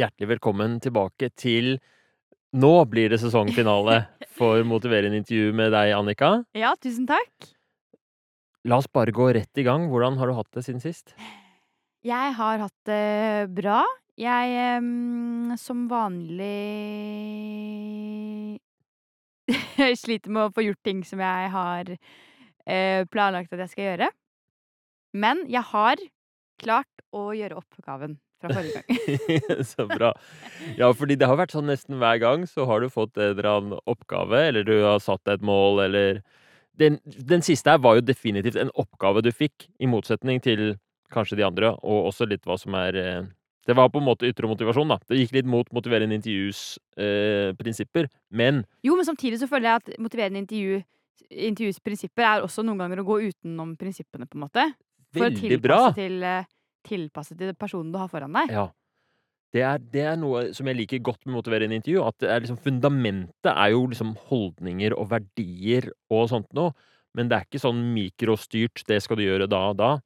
hjertelig velkommen tilbake til Nå blir det sesongfinale for Motiverende intervju med deg, Annika. Ja, tusen takk. La oss bare gå rett i gang. Hvordan har du hatt det siden sist? Jeg har hatt det bra. Jeg em, som vanlig sliter med å få gjort ting som jeg har eh, planlagt at jeg skal gjøre. Men jeg har klart å gjøre oppgaven fra forrige gang. så bra. Ja, fordi det har vært sånn nesten hver gang, så har du fått en eller annen oppgave, eller du har satt deg et mål, eller den, den siste her var jo definitivt en oppgave du fikk, i motsetning til kanskje de andre, og også litt hva som er eh, Det var på en måte ytre motivasjon, da. Det gikk litt mot motiverende intervjus eh, prinsipper, men Jo, men samtidig så føler jeg at motiverende intervju intervjuets prinsipper er også noen ganger å gå utenom prinsippene, på en måte. For å tilpasse bra! til, eh, tilpasse til personen du har foran deg. Ja. Det er, det er noe som jeg liker godt med motiverende intervju. At det er liksom fundamentet er jo liksom holdninger og verdier og sånt noe. Men det er ikke sånn mikrostyrt 'det skal du gjøre da og da'.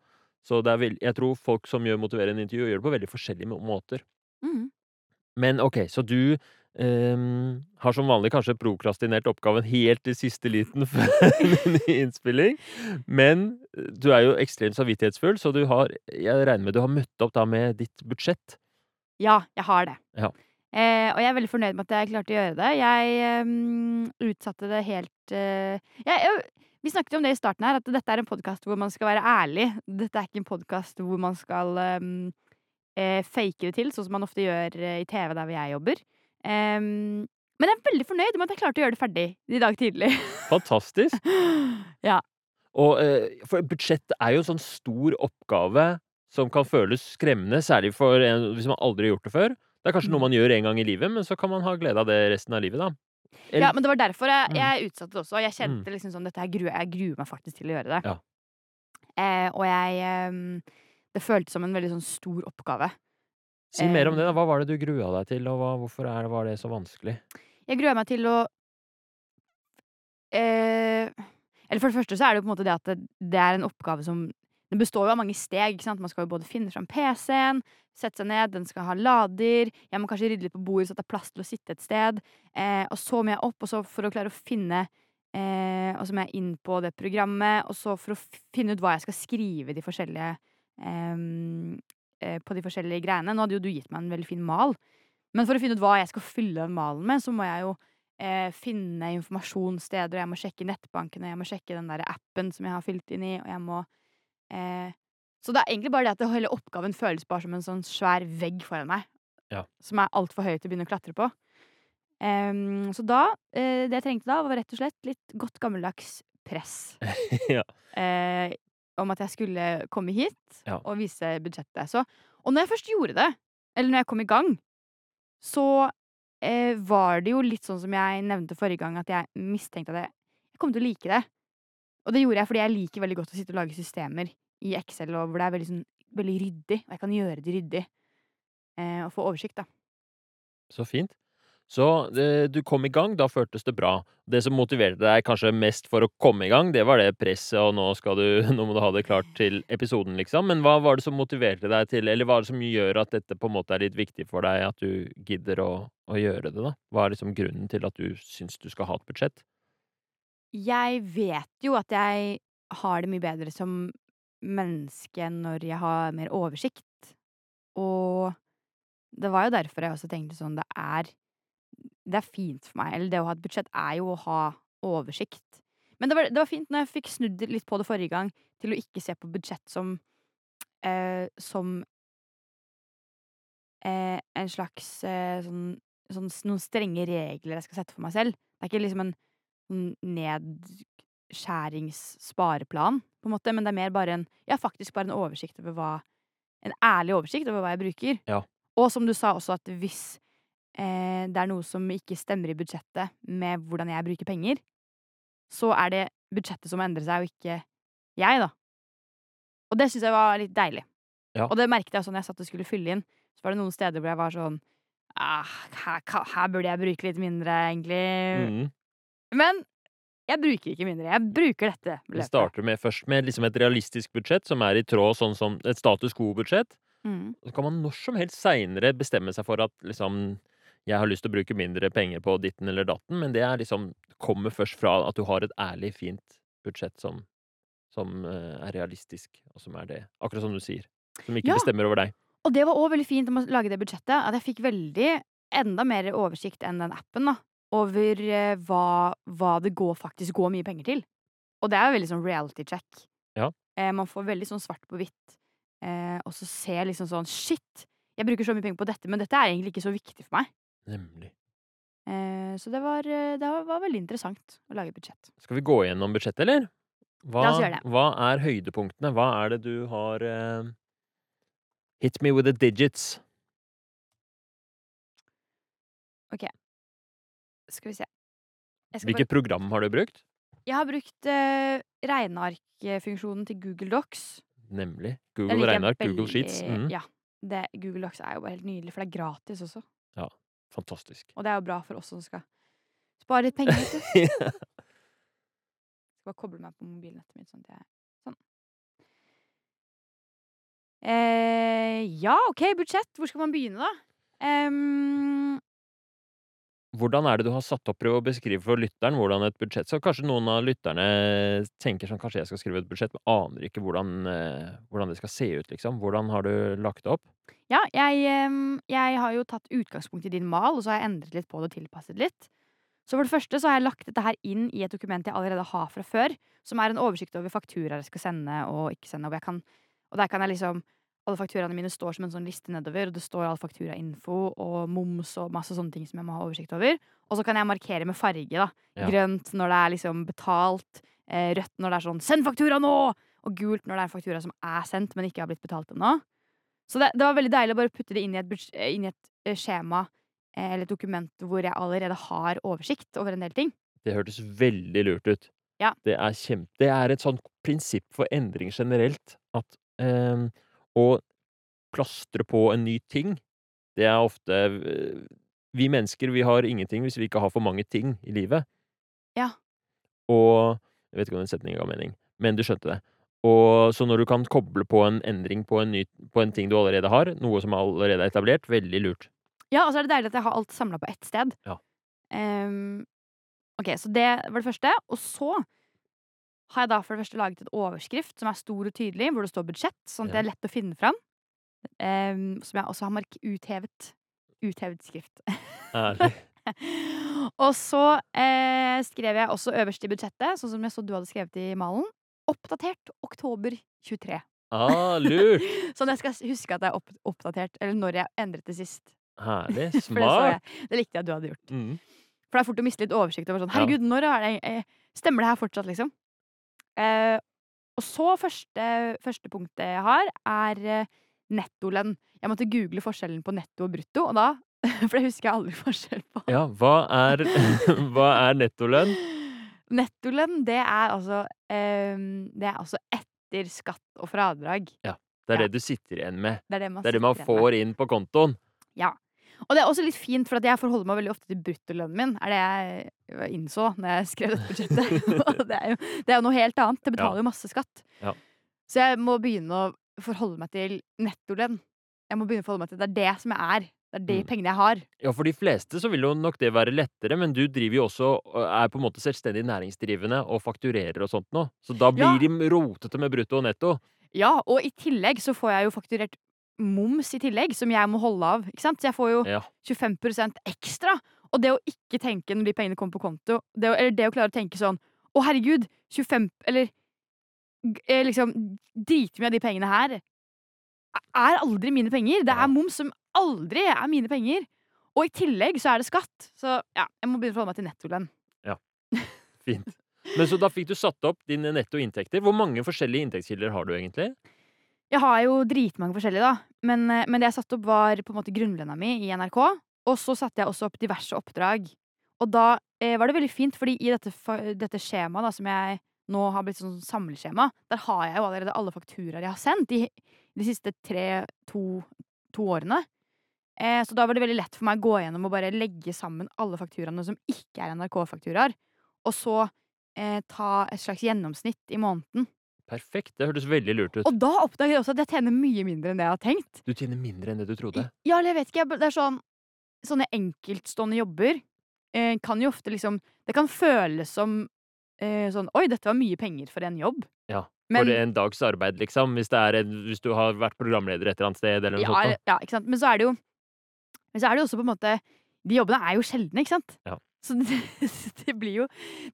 Så det er vel, jeg tror folk som gjør motiverende intervju, gjør det på veldig forskjellige måter. Mm. Men ok, så du ehm, har som vanlig kanskje prokrastinert oppgaven helt i siste liten før min innspilling. Men eh, du er jo ekstremt samvittighetsfull, så du har, jeg regner med du har møtt opp da med ditt budsjett. Ja, jeg har det. Ja. Eh, og jeg er veldig fornøyd med at jeg klarte å gjøre det. Jeg um, utsatte det helt uh, jeg, jeg, Vi snakket jo om det i starten her, at dette er en podkast hvor man skal være ærlig. Dette er ikke en podkast hvor man skal um, eh, fake det til, sånn som man ofte gjør eh, i TV der hvor jeg jobber. Ehm, men jeg er veldig fornøyd med at jeg klarte å gjøre det ferdig i dag tidlig. Fantastisk! ja. Og eh, for budsjett er jo en sånn stor oppgave som kan føles skremmende, særlig for en, hvis man aldri har gjort det før. Det er kanskje Mm. noe man gjør en gang i livet, men så kan man ha glede av det resten av livet, da. Eller- ja, men det var derfor jeg, Mm. jeg utsatte det også. Jeg kjente liksom sånn dette her gruer, Jeg gruer meg faktisk til å gjøre det. Ja. Eh, og jeg eh, Det føltes som en veldig sånn stor oppgave. Si mer om det. da. Hva var det du grua deg til, og hva, hvorfor er, var det så vanskelig? Jeg gruer meg til å eh, Eller for det første så er det jo på en måte det at det, det er en oppgave som Den består jo av mange steg. ikke sant? Man skal jo både finne fram PC-en, sette seg ned, den skal ha lader. Jeg må kanskje rydde litt på bordet så at det er plass til å sitte et sted. Eh, og så må jeg opp, og så for å klare å finne eh, Og så må jeg inn på det programmet, og så for å finne ut hva jeg skal skrive de forskjellige På de forskjellige greiene. Nå hadde jo du gitt meg en veldig fin mal. Men for å finne ut hva jeg skal fylle den malen med, så må jeg jo eh, finne informasjonssteder, og jeg må sjekke nettbankene, jeg må sjekke den der appen som jeg har fylt inn i, og jeg må eh, Så det er egentlig bare det at det hele oppgaven føles bare som en sånn svær vegg foran meg, Ja. som er altfor høy til å begynne å klatre på. Um, så da uh, Det jeg trengte da, var rett og slett litt godt gammeldags press. ja. eh, om at jeg skulle komme hit Ja. og vise budsjettet. Så, og når jeg først gjorde det, eller når jeg kom i gang, så eh, var det jo litt sånn som jeg nevnte forrige gang, at jeg mistenkte at jeg, jeg kom til å like det. Og det gjorde jeg fordi jeg liker veldig godt å sitte og lage systemer i Excel, og hvor det er veldig, sånn, veldig ryddig, og jeg kan gjøre det ryddig. Eh, og få oversikt, da. Så fint. Så det, du kom i gang, da føltes det bra. Det som motiverte deg kanskje mest for å komme i gang, det var det presset, og nå, du, nå må du ha det klart til episoden, liksom. Men hva var det som motiverte deg til, eller hva er det som gjør at dette på en måte er litt viktig for deg, at du gidder å, å gjøre det, da? Hva er liksom grunnen til at du syns du skal ha et budsjett? Jeg vet jo at jeg har det mye bedre som menneske når jeg har mer oversikt. Og det var jo derfor jeg også tenkte sånn Det er Det er fint for meg. Eller det å ha et budsjett er jo å ha oversikt. Men det var, det var fint når jeg fikk snudd litt på det forrige gang, til å ikke se på budsjett som eh, Som eh, en slags eh, sånn, sånn Noen strenge regler jeg skal sette for meg selv. Det er ikke liksom en sånn nedskjæringsspareplan, på en måte, men det er mer bare en Ja, faktisk bare en oversikt over hva En ærlig oversikt over hva jeg bruker. Ja. Og som du sa også, at hvis eh, det er noe som ikke stemmer i budsjettet med hvordan jeg bruker penger, så er det budsjettet som må endre seg, og ikke jeg, da. Og det syns jeg var litt deilig. Ja. Og det merket jeg også når jeg satt og skulle fylle inn. Så var det noen steder hvor jeg var sånn ah, her, her burde jeg bruke litt mindre, egentlig. Mm. Men jeg bruker ikke mindre. Jeg bruker dette Vi starter med, først med liksom et realistisk budsjett, som er i tråd sånn som et status quo-budsjett. Mm. Så kan man når som helst seinere bestemme seg for at liksom Jeg har lyst til å bruke mindre penger på ditten eller datten, men det er liksom kommer først fra at du har et ærlig, fint budsjett som som eh, er realistisk, og som er det Akkurat som du sier. Som ikke Ja. bestemmer over deg. Og det var òg veldig fint om å lage det budsjettet, at jeg fikk veldig enda mer oversikt enn den appen, da. Over eh, hva, hva det går, faktisk går mye penger til. Og det er jo veldig sånn reality check. Ja. Eh, man får veldig sånn svart på hvitt. Eh, og så ser liksom sånn Shit! Jeg bruker så mye penger på dette, men dette er egentlig ikke så viktig for meg. Nemlig. Eh, så det var, eh, det var, veldig interessant å lage budsjett. Skal vi gå gjennom budsjettet, eller? Hva, La oss gjøre det. hva er høydepunktene? Hva er det du har eh, Hit me with the digits. Ok. Skal vi se. Skal Hvilket program har du brukt? jeg har brukt eh, regnearkfunksjonen til Google Docs. Nemlig. Google Regneark, Google Sheets. Mm. Ja. Det, Google Docs er jo bare helt nydelig, for det er gratis også. Fantastisk. Og det er jo bra for oss som skal spare litt penger. Du. Skal bare koble meg på mobilnettet mitt. Sånn at jeg Sånn. Eh, ja, OK, budsjett. Hvor skal man begynne, da? Em, Hvordan er det du har satt opp Prøv å beskrive for lytteren hvordan et budsjett Så kanskje noen av lytterne tenker sånn Kanskje jeg skal skrive et budsjett, men aner ikke hvordan, eh, hvordan det skal se ut, liksom. Hvordan har du lagt det opp? ja, jeg, jeg har jo tatt utgangspunkt i din mal, og så har jeg endret litt på det og tilpasset litt. Så for det første så har jeg lagt dette her inn i et dokument jeg allerede har fra før, som er en oversikt over fakturaer jeg skal sende og ikke sende. Og, kan, og der kan jeg liksom Alle fakturaene mine står som en sånn liste nedover, og det står all fakturainfo og moms og masse sånne ting som jeg må ha oversikt over. Og så kan jeg markere med farge, da. Ja. Grønt når det er liksom betalt, eh, rødt når det er sånn 'send faktura nå!' og gult når det er en faktura som er sendt, men ikke har blitt betalt ennå. Så det, det var veldig deilig å bare putte det inn i et, eh, inn i et eh, skjema eller et dokument hvor jeg allerede har oversikt over en del ting. Det hørtes veldig lurt ut. Ja. Det er kjempe Det er et sånt prinsipp for endring generelt at eh, å plastre på en ny ting, det er ofte eh, Vi mennesker, vi har ingenting hvis vi ikke har for mange ting i livet. Ja. Og Jeg vet ikke om den setningen ga mening, men du skjønte det. Og så når du kan koble på en endring på en, ny, på en ting du allerede har, noe som allerede er etablert, veldig lurt. Ja, og så er det deilig at jeg har alt samla på ett sted. Ja. Um, ok, så det var det første. Og så har jeg da for det første laget et overskrift som er stor og tydelig, hvor det står budsjett, sånn at det er lett å finne fram. Um, som jeg også har uthevet. Uthevet skrift. Ærlig. og så eh, skrev jeg også øverst i budsjettet, sånn som jeg så du hadde skrevet i malen. Oppdatert oktober 23. Ah, lurt! Sånn at jeg skal huske at det er opp oppdatert, eller når jeg endret det sist. Herlig. Smart! det, det likte jeg at du hadde gjort. Mm. For det er fort å miste litt oversikt over sånn Herregud, når er det eh, Stemmer det her fortsatt, liksom? Eh, og så første, første punktet jeg har, er eh, nettolønn. Jeg måtte google forskjellen på netto og brutto, og da For det husker jeg aldri forskjell på. Ja, hva er, hva er nettolønn? Nettolønn, det er altså eh, Det er altså etter skatt og fradrag. Ja. Det er Ja. det du sitter igjen med. Det er det man, Det er det man får inn på kontoen. Og det er også litt fint, for at jeg forholder meg veldig ofte til bruttolønnen min. Er det jeg innså når jeg skrev dette budsjettet. Det, er jo, det er jo noe helt annet. Det betaler jo masse skatt. Ja. Så jeg må begynne å forholde meg til nettolønn. Jeg må begynne å forholde meg til Det er det som jeg er. Det er de Mm. pengene jeg har. Ja, for de fleste så vil jo nok det være lettere, men du driver jo også er på en måte selvstendig næringsdrivende og fakturerer og sånt nå. Så da blir Ja. de rotete med brutto og netto. Ja, og i tillegg så får jeg jo fakturert moms i tillegg, som jeg må holde av. Ikke sant? Så jeg får jo Ja. 25% ekstra. Og det å ikke tenke når de pengene kommer på konto, det å, eller det å klare å tenke sånn Å, herregud, 25 Eller eh, liksom Dritmye av de pengene her er aldri mine penger. Det er moms som aldri er mine penger. Og i tillegg så er det skatt. Så ja, jeg må begynne å forholde meg til nettolønn. Fint. Men så da fikk du satt opp dine netto inntekter. Hvor mange forskjellige inntektskilder har du egentlig? Jeg har jo dritmange forskjellige, da. Men, eh, men det jeg satte opp, var på en måte grunnlønna mi i NRK. Og så satte jeg også opp diverse oppdrag. Og da eh, var det veldig fint, fordi i dette, dette skjemaet, som jeg nå har blitt sånn samleskjema, der har jeg jo allerede alle fakturaer jeg har sendt de, de siste tre, to, to årene. Eh, så da var det veldig lett for meg å gå gjennom og bare legge sammen alle fakturaene som ikke er NRK-fakturaer, og så eh, ta et slags gjennomsnitt i måneden. Perfekt. Det hørtes veldig lurt ut. Og da oppdager jeg også at jeg tjener mye mindre enn det jeg har tenkt. Du tjener mindre enn det du trodde. Ja, eller jeg vet ikke. Det er sånn Sånne enkeltstående jobber eh, kan jo ofte liksom Det kan føles som eh, sånn Oi, dette var mye penger for en jobb. Ja, Men, For en dags arbeid, liksom. Hvis, det en, hvis du har vært programleder et eller annet sted, eller noe ja, sånt. ja, ikke sant. Men så er det jo Men så er det jo også på en måte De jobbene er jo sjeldne, ikke sant? Ja. Så det, det blir jo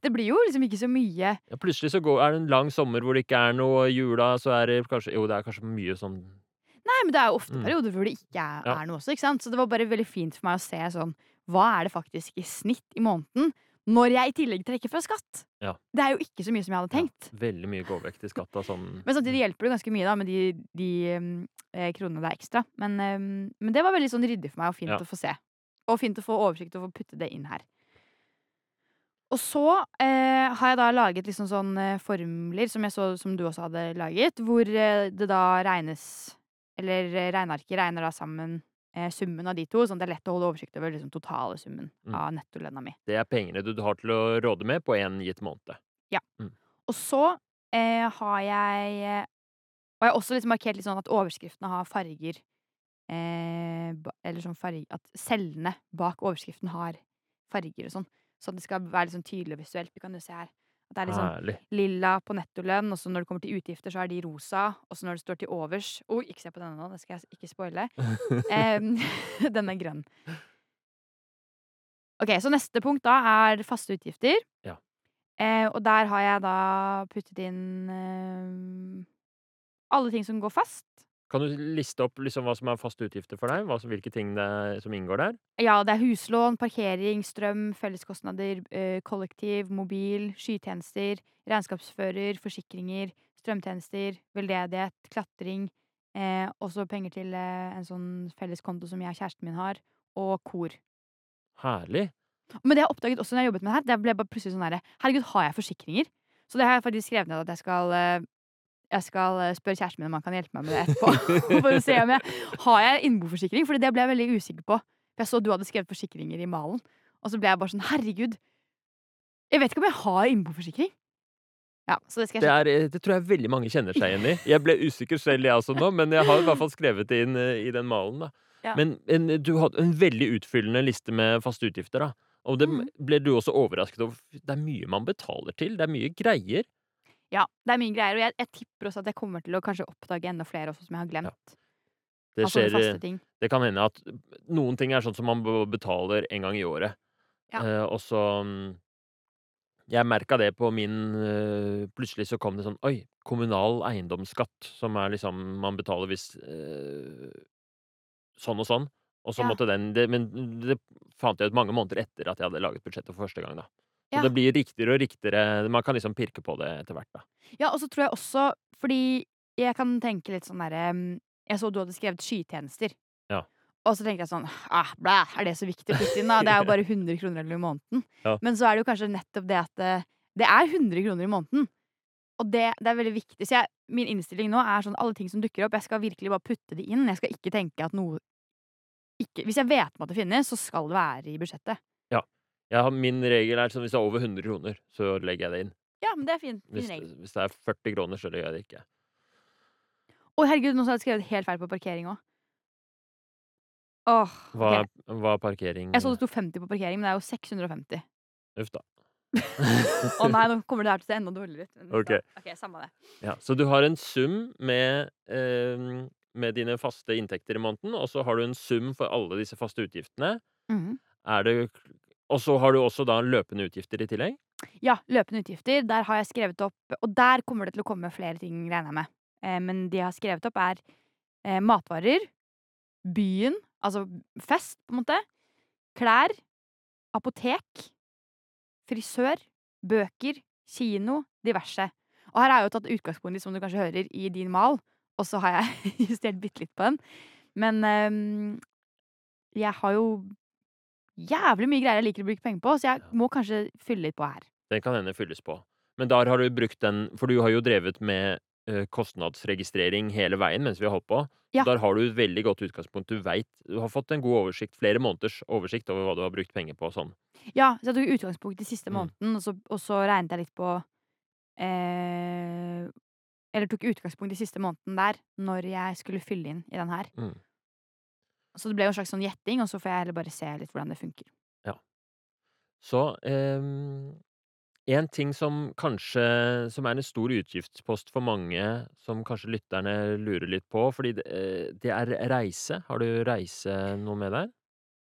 Det blir jo liksom ikke så mye Ja, plutselig så går, er det en lang sommer hvor det ikke er noe jula, så er det kanskje Jo, det er kanskje mye sånn Nei, men det er jo ofte Mm. perioder hvor det ikke er, Ja. er noe også, ikke sant? Så det var bare veldig fint for meg å se sånn Hva er det faktisk i snitt i måneden? Når jeg i tillegg trekker fra skatt. Ja. Det er jo ikke så mye som jeg hadde tenkt. veldig mye går vekk til skatt Da, sånn Men samtidig hjelper det ganske mye da med de, de um, eh, kronene det er ekstra. Men, um, men det var veldig sånn ryddig for meg og fint å få se. Og fint å få oversikt og få putte det inn her. Og så eh, har jeg da laget liksom sånn eh, formler, som jeg så som du også hadde laget, hvor eh, det da regnes Eller eh, regnearket regner da sammen eh, summen av de to, sånn at det er lett å holde oversikt over liksom totale summen Mm. av nettolønna mi. Det er pengene du har til å råde med på en gitt måned. Ja, Og så eh, har jeg Og jeg har også liksom markert litt sånn at overskriftene har farger eh, Eller sånn farge At cellene bak overskriften har farger og sånn. Så at det skal være sånn tydelig og visuelt. Du kan jo se her. At det er sånn Herlig. lilla på nettolønn, og så når det kommer til utgifter, så er de rosa. Og så når det står til overs Oi, ikke se på denne nå, det skal jeg ikke spoile. um, den er grønn. Ok, Så neste punkt da er faste utgifter. Ja. Uh, og der har jeg da puttet inn uh, alle ting som går fast. Kan du liste opp liksom hva som er faste utgifter for deg? Hva hvilke ting det er, som inngår der? Ja, det er huslån, parkering, strøm, felleskostnader, eh, kollektiv, mobil, skytjenester, regnskapsfører, forsikringer, strømtjenester, veldedighet, klatring, eh, også penger til eh, en sånn felleskonto som jeg og kjæresten min har, og kor. Herlig. Men det jeg oppdaget også når jeg jobbet med det her, det ble bare plutselig sånn herre Herregud, har jeg forsikringer? Så det har jeg faktisk skrevet ned at jeg skal eh, jeg skal eh, spørre kjæresten min om han kan hjelpe meg med det etterpå. For å se om jeg Har jeg innboforsikring? For det ble jeg veldig usikker på. Jeg så du hadde skrevet forsikringer i malen. Og så ble jeg bare sånn Herregud. Jeg vet ikke om jeg har innboforsikring. Ja, så det skal jeg Det, er, eh, det tror jeg veldig mange kjenner seg igjen i. Jeg ble usikker selv, jeg også nå, men jeg har i hvert fall skrevet det inn eh, i den malen. da. Ja. Men en, du hadde en veldig utfyllende liste med faste utgifter. da. Og det Mhm. ble du også overrasket over. Det er mye man betaler til. Det er mye greier. Ja, det er mye greier. Og jeg, jeg tipper også at jeg kommer til å kanskje oppdage enda flere også som jeg har glemt. Det, skjer, faste det kan hende at noen ting er sånn som man betaler en gang i året. Ja. Eh, og så mm, Jeg merka det på min eh, Plutselig så kom det sånn Oi, kommunal eiendomsskatt, som er liksom Man betaler hvis eh, Sånn og sånn. Og så Ja. måtte den det, Men det fant jeg ut mange måneder etter at jeg hadde laget budsjettet for første gang. da. Så Og det blir riktigere og riktigere. Man kan liksom pirke på det etter hvert. da. Ja, og så tror jeg også Fordi jeg kan tenke litt sånn derre Jeg så du hadde skrevet skytjenester. Ja. Og så tenkte jeg sånn ah, blæ, Er det så viktig å putte inn, da? Det er jo bare 100 kroner eller i måneden. Ja. Men så er det jo kanskje nettopp det at det, det er 100 kroner i måneden. Og det, det er veldig viktig. Så jeg, min innstilling nå er sånn alle ting som dukker opp, jeg skal virkelig bare putte de inn. Jeg skal ikke tenke at noe ikke, Hvis jeg vet om at det finnes, så skal det være i budsjettet. Jeg har, min regel er sånn hvis det er over 100 kroner, så legger jeg det inn. Ja, men det er fin, fin Hvis, regel. hvis det er 40 kroner, så gjør jeg det ikke. Å, herregud, nå har jeg skrevet helt feil på parkering òg. Åh, Hva, ok. er- hva er parkering Jeg så det sto 50 på parkering, men det er jo 650. Uff da. Å nei, nå kommer det her til å se enda dårligere ut. Okay. Ok. samme det. Ja, så du har en sum med, eh, med dine faste inntekter i måneden, og så har du en sum for alle disse faste utgiftene. Mhm. Er det, og så har du også da løpende utgifter i tillegg. Ja, løpende utgifter. Der har jeg skrevet opp Og der kommer det til å komme flere ting, regner jeg med. Eh, men de jeg har skrevet opp, er eh, matvarer, byen, altså fest, på en måte, klær, apotek, frisør, bøker, kino, diverse. Og her har jeg jo tatt utgangspunkt i, som du kanskje hører, i din mal, og så har jeg justert bitte litt på den. Men eh, jeg har jo jævlig mye greier jeg liker å bruke penger på, så jeg må kanskje fylle litt på her. Den kan hende fylles på. Men der har du brukt den For du har jo drevet med eh, kostnadsregistrering hele veien mens vi har holdt på. Ja. Der har du et veldig godt utgangspunkt. Du veit du har fått en god oversikt, flere måneders oversikt over hva du har brukt penger på og sånn. Ja, så jeg tok utgangspunkt i siste Mm. måneden, og så, og så regnet jeg litt på eh, eller tok utgangspunkt i siste måneden der, når jeg skulle fylle inn i den her. Mm. Så det ble jo en slags sånn gjetting, og så får jeg heller bare se litt hvordan det funker. Så ehm, en ting som kanskje Som er en stor utgiftspost for mange, som kanskje lytterne lurer litt på, fordi det, eh, det er reise. Har du reise noe med deg?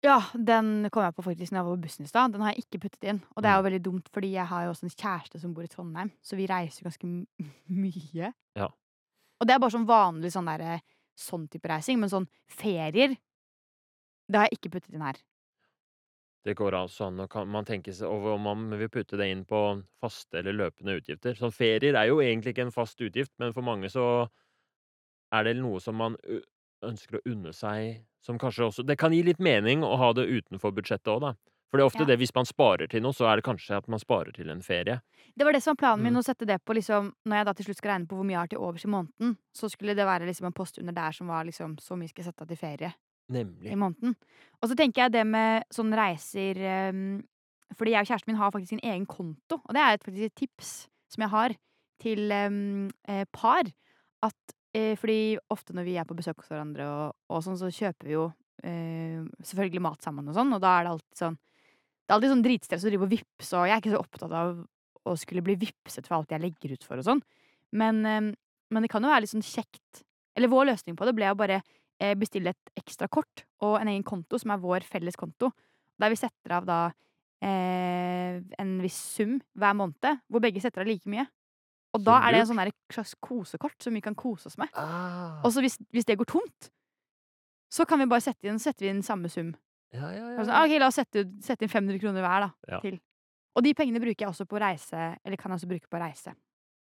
Ja, den kom jeg på faktisk når jeg var på bussen i stad. Den har jeg ikke puttet inn. Og det er jo Mm. veldig dumt, fordi jeg har jo også en kjæreste som bor i Trondheim, så vi reiser ganske mye. Ja. Og det er bare sånn vanlig sånn derre sånn type reising, men sånn ferier, det har jeg ikke puttet inn her. Det går altså an å man tenke seg over om man vil putte det inn på faste eller løpende utgifter. Sånn ferier er jo egentlig ikke en fast utgift, men for mange så er det noe som man ønsker å unne seg, som kanskje også Det kan gi litt mening å ha det utenfor budsjettet òg, da. For det er ofte Ja. det hvis man sparer til noe, så er det kanskje at man sparer til en ferie. Det var det som var planen min, Mm. å sette det på liksom Når jeg da til slutt skal regne på hvor mye jeg har til overs i måneden, så skulle det være liksom en post under der som var liksom Så mye skal jeg sette av til ferie i Nemlig. måneden. Og så tenker jeg det med sånn reiser um, Fordi jeg og kjæresten min har faktisk en egen konto, og det er faktisk et tips som jeg har til um, par. At eh, Fordi ofte når vi er på besøk hos hverandre og, og sånn, så kjøper vi jo eh, selvfølgelig mat sammen og sånn, og da er det alltid sånn Det er alltid sånn dritstress å drive og vippse, og jeg er ikke så opptatt av å skulle bli vippset for alt jeg legger ut for og sånn. Men, ehm, men det kan jo være litt sånn kjekt Eller vår løsning på det ble å bare bestille et ekstra kort og en egen konto som er vår felles konto. Der vi setter av da eh, en viss sum hver måned, hvor begge setter av like mye. Og da er det en sånn et slags kosekort som vi kan kose oss med. Ah. Og så hvis, hvis det går tomt, så kan vi bare sette inn, setter vi inn samme sum. Ja, ja, ja. så, ah, ok, la oss sette, sette inn 500 kroner hver, da. Til. Og de pengene bruker jeg også på reise, eller kan jeg også bruke på reise.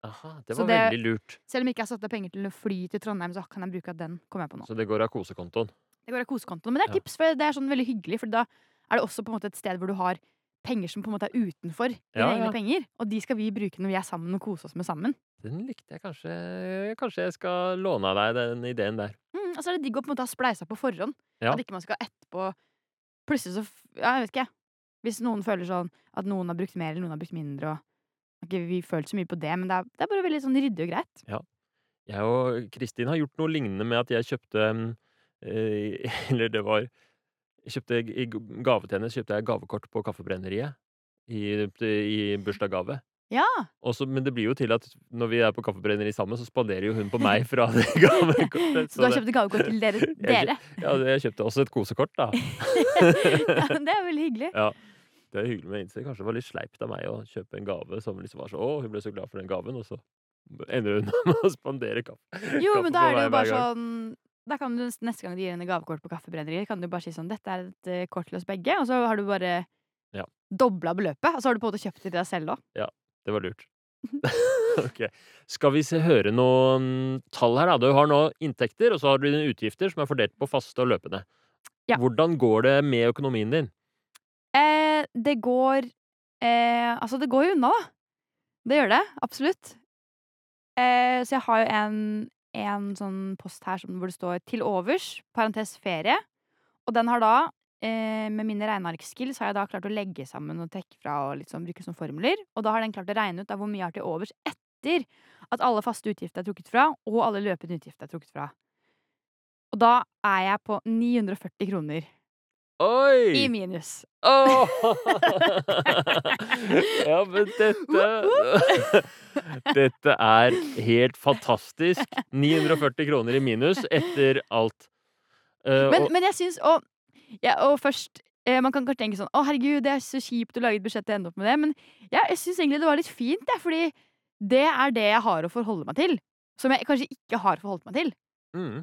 Aha, det Så var det- veldig lurt. Selv om jeg ikke har satt av penger til å fly til Trondheim, så kan jeg bruke av den. kommer jeg på nå. Så det går av kosekontoen. Det går av kosekontoen. Men det er Ja. tips, for det er sånn veldig hyggelig, for da er det også på en måte et sted hvor du har penger som på en måte er utenfor dine Ja, egne ja. penger. Og de skal vi bruke når vi er sammen og kose oss med sammen. Den likte jeg kanskje Kanskje jeg skal låne av deg den ideen der. Mm, og så er det digg å på en måte ha spleisa på forhånd. Ja. At ikke man skal etterpå Plutselig så f- Ja, jeg vet ikke. Hvis noen føler sånn at noen har brukt mer eller noen har brukt mindre, og har ikke vi følt så mye på det, men det er, det er bare veldig sånn ryddig og greit. Ja. Jeg og Kristin har gjort noe lignende med at jeg kjøpte eh, Eller det var jeg kjøpte, I gave til henne kjøpte jeg gavekort på Kaffebrenneriet i, i bursdagsgave. Ja! Også, Men det blir jo til at når vi er på Kaffebrenneri sammen, så spanderer jo hun på meg fra det gavekortet. Så du har kjøpt gavekort til dere? Jeg dere. Ja, jeg kjøpte også et kosekort, da. ja, det er veldig hyggelig. Ja. Det er hyggelig, med å innse, kanskje det var litt sleipt av meg å kjøpe en gave som liksom var så Å, hun ble så glad for den gaven, og så ender hun med å spandere kaffe. Jo, kaffe men da er det jo bare sånn Da kan du neste gang du gir henne gavekort på Kaffebrenneriet, kan du bare si sånn Dette er et eh, kort til oss begge, og så har du bare Ja. dobla beløpet. Og så har du på en måte kjøpt det til deg selv òg. Det var lurt. ok. Skal vi se, høre noen tall her, da? Du har nå inntekter, og så har du dine utgifter som er fordelt på faste og løpende. Ja. Hvordan går det med økonomien din? Det går eh, Altså, det går jo unna, da. Det gjør det. Absolutt. Eh, så jeg har jo en, en sånn post her hvor det står 'til overs', parentes ferie. Og den har da, eh, med mine regnearkskills, har jeg da klart å legge sammen og trekke fra og liksom bruke som formler. Og da har den klart å regne ut hvor mye jeg har til overs etter at alle faste utgifter er trukket fra, og alle løpende utgifter er trukket fra. Og da er jeg på 940 kroner Oi! i minus. Oh! ja, men dette Dette er helt fantastisk. 940 kroner i minus etter alt. Uh, Men, og, men jeg syns Og, ja, og først eh, Man kan kanskje tenke sånn Å, herregud, det er så kjipt å lage et budsjett og ende opp med det. Men ja, jeg syns egentlig det var litt fint, jeg, fordi det er det jeg har å forholde meg til. Som jeg kanskje ikke har forholdt meg til. mm.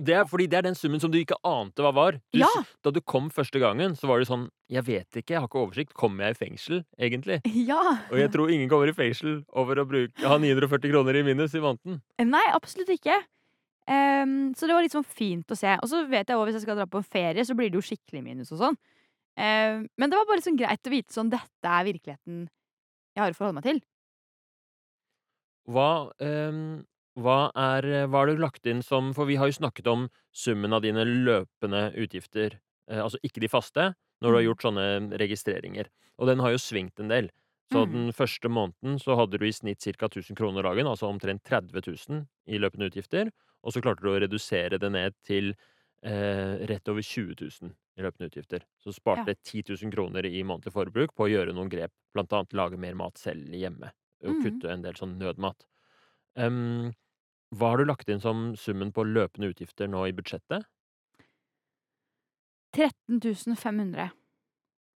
Det er fordi det er den summen som du ikke ante hva var. Du, Ja. Da du kom første gangen, så var det sånn Jeg vet ikke, jeg har ikke oversikt. Kommer jeg i fengsel, egentlig? Ja. Og jeg tror ingen kommer i fengsel over å bruke, ha 940 kroner i minus i måneden. Nei, absolutt ikke. Um, så det var litt sånn fint å se. Og så vet jeg også, hvis jeg skal dra på en ferie, så blir det jo skikkelig minus og sånn. Um, men det var bare sånn greit å vite sånn dette er virkeligheten jeg har å forholde meg til. Hva, ehm, hva er Hva har du lagt inn som For vi har jo snakket om summen av dine løpende utgifter. Eh, altså ikke de faste, når du har Mm. gjort sånne registreringer. Og den har jo svingt en del. Så mm. den første måneden så hadde du i snitt ca. 1000 kroner dagen, altså omtrent 30 000 i løpende utgifter. Og så klarte du å redusere det ned til eh, rett over 20 000 i løpende utgifter. Så sparte 10 000 kroner i månedlig forbruk på å gjøre noen grep, blant annet lage mer mat selv hjemme. Og Mhm. kutte en del sånn nødmat. Em, hva har du lagt inn som summen på løpende utgifter nå i budsjettet? 13 500.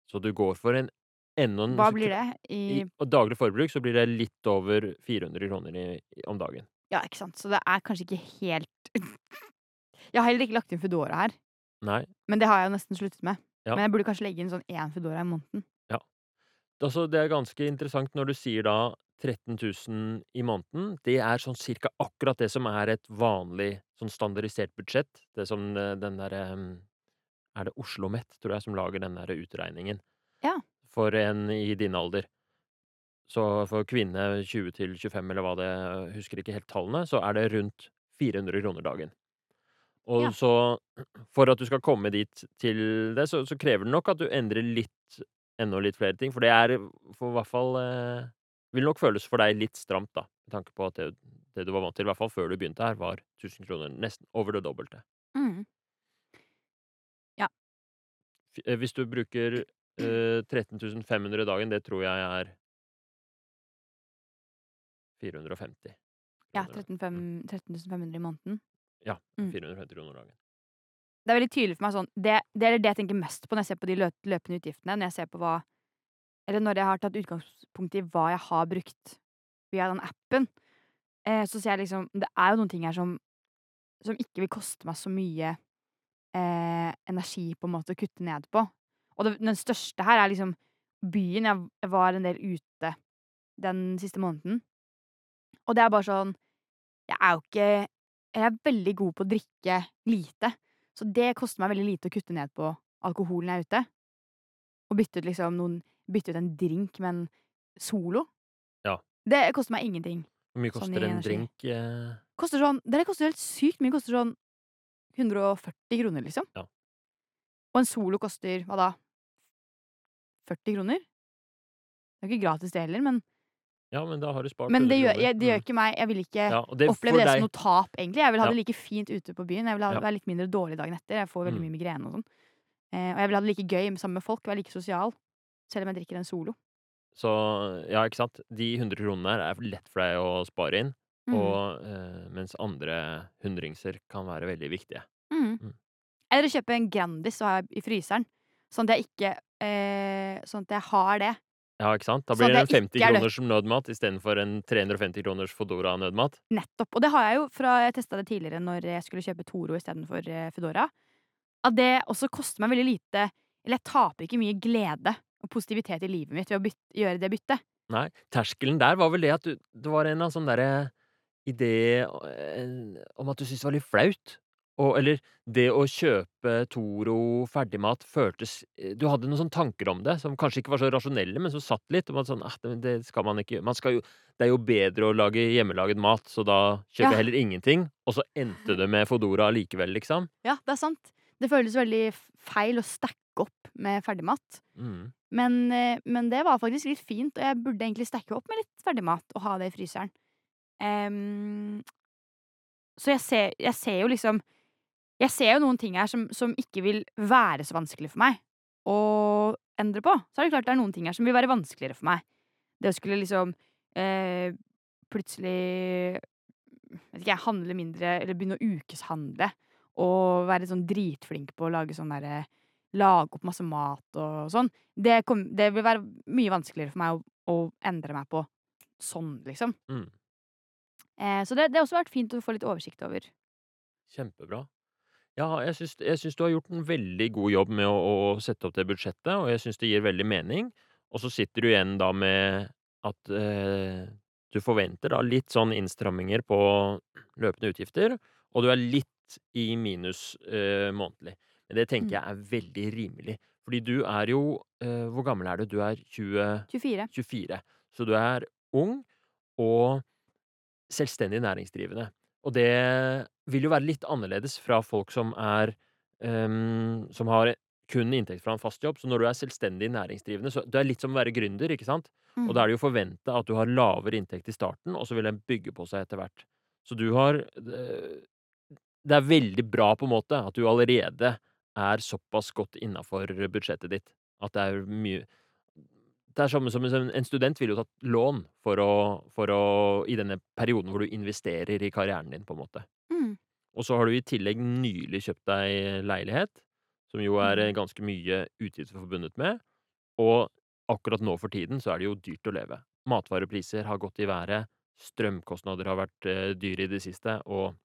Så du går for en enda en Hva blir det i I daglig forbruk så blir det litt over 400 kroner i, i, om dagen. Ja, ikke sant. Så det er kanskje ikke helt Jeg har heller ikke lagt inn Foodora her, Nei. men det har jeg jo nesten sluttet med. Ja. Men jeg burde kanskje legge inn sånn én Foodora i måneden. Altså, det er ganske interessant når du sier da 13 000 i måneden. Det er sånn cirka akkurat det som er et vanlig sånn standardisert budsjett. Det som eh, den derre Er det Oslo OsloMet, tror jeg, som lager den derre utregningen? Ja. For en i din alder. Så for kvinne 20 til 25, eller hva det Husker ikke helt tallene, så er det rundt 400 kroner dagen. Og Ja. så For at du skal komme dit til det, så, så krever det nok at du endrer litt enda litt flere ting. For det er for hvert fall eh, Vil nok føles for deg litt stramt, da. Med tanke på at det, det du var vant til, i hvert fall før du begynte her, var 1000 kroner. Nesten over det dobbelte. Mm. F- eh, Hvis du bruker eh, 13 500 dagen, det tror jeg er 450. Ja, kroner. Ja, 13 500 i måneden. Ja, Mm. 450 kroner dagen. Det er veldig tydelig for meg sånn Det, det er det jeg tenker mest på når jeg ser på de løpende utgiftene. Når jeg ser på hva Eller når jeg har tatt utgangspunkt i hva jeg har brukt via den appen, eh, så ser jeg liksom Det er jo noen ting her som som ikke vil koste meg så mye eh, energi på en måte å kutte ned på. Og det, den største her er liksom byen. Jeg, var en del ute den siste måneden. Og det er bare sånn Jeg er jo ikke Jeg er veldig god på å drikke lite. Så det koster meg veldig lite å kutte ned på alkoholen jeg er ute. Og bytte ut liksom noen Bytte ut en drink med en Solo. Ja. Det koster meg ingenting. Hvor mye Sånn koster sånn en energi. drink? eh? Koster sånn Det koster helt sykt mye. Koster sånn 140 kroner, liksom. Ja. Og en Solo koster hva da? 40 kroner? Det er ikke gratis, det heller, men, Ja, men da har du spart men det, gjør, jeg, det gjør Mm. ikke meg Jeg vil ikke ja, det, oppleve det som noe tap, egentlig. Jeg vil ha Ja. det like fint ute på byen. Jeg vil ha, Ja. være litt mindre dårlig dagen etter. Jeg får veldig Mm. mye migrene og sånn. Eh, og jeg vil ha det like gøy sammen med folk, være like sosial. Selv om jeg drikker en Solo. Så ja, ikke sant. De 100 kronene her er lett for deg å spare inn. Mm. Og, eh, mens andre hundringser kan være veldig viktige. Mm. Mm. Eller kjøpe en Grandis og ha i fryseren. Sånn at jeg ikke eh, Sånn at jeg har det. Ja, ikke sant? Da blir det det en 50 ikke er nødt- kroners nødmat istedenfor en 350 kroners Fodora-nødmat. Nettopp. Og det har jeg jo fra jeg testa det tidligere når jeg skulle kjøpe Toro istedenfor eh, Foodora. At det også koster meg veldig lite Eller jeg taper ikke mye glede og positivitet i livet mitt ved å bytte, gjøre det byttet. Nei, terskelen der var vel det at du Det var en eller annen sånn derre idé eh, om at du syntes det var litt flaut. Og, eller det å kjøpe Toro ferdigmat føltes eh, Du hadde noen sånne tanker om det som kanskje ikke var så rasjonelle, men som satt litt. Om at sånn, ah, det, skal man ikke man skal jo, Det er jo bedre å lage hjemmelaget mat, så da kjøper Ja. jeg heller ingenting. Og så endte det med Fodora likevel, liksom. Ja, det er sant. Det føles veldig feil å stacke opp med ferdigmat. Mm. Men, eh, men det var faktisk litt fint, og jeg burde egentlig stacke opp med litt ferdigmat og ha det i fryseren. Um, så jeg ser, jeg ser jo liksom Jeg ser jo noen ting her som, som ikke vil være så vanskelig for meg å endre på. Så er det klart det er noen ting her som vil være vanskeligere for meg. Det å skulle liksom eh, plutselig vet ikke jeg, handle mindre, eller begynne å ukeshandle. Og være sånn dritflink på å lage sånn derre Lage opp masse mat og sånn. Det, kom, det vil være mye vanskeligere for meg å, å endre meg på sånn, liksom. Mm. Eh, så det, det har også vært fint å få litt oversikt over. Kjempebra. Ja, jeg syns, jeg syns du har gjort en veldig god jobb med å, å sette opp det budsjettet, og jeg syns det gir veldig mening. Og så sitter du igjen da med at eh, du forventer da litt sånn innstramminger på løpende utgifter, og du er litt i minus eh, månedlig. Men det tenker Mm. jeg er veldig rimelig. Fordi du er jo eh, Hvor gammel er du? Du er 20 24. 24. Så du er ung og selvstendig næringsdrivende. Og det vil jo være litt annerledes fra folk som er um, Som har kun inntekt fra en fast jobb. Så når du er selvstendig næringsdrivende, så det er litt som å være gründer, ikke sant? Og da Mm. er det jo forventa at du har lavere inntekt i starten, og så vil den bygge på seg etter hvert. Så du har eh, Det er veldig bra på en måte at du allerede er såpass godt innafor budsjettet ditt at det er mye Det er samme som en en student ville jo tatt lån for å for å I denne perioden hvor du investerer i karrieren din, på en måte. Mm. Og så har du i tillegg nylig kjøpt deg leilighet, som jo er Mm. eh, ganske mye utgifter forbundet med. Og akkurat nå for tiden så er det jo dyrt å leve. Matvarepriser har gått i været, strømkostnader har vært eh, dyre i det siste, og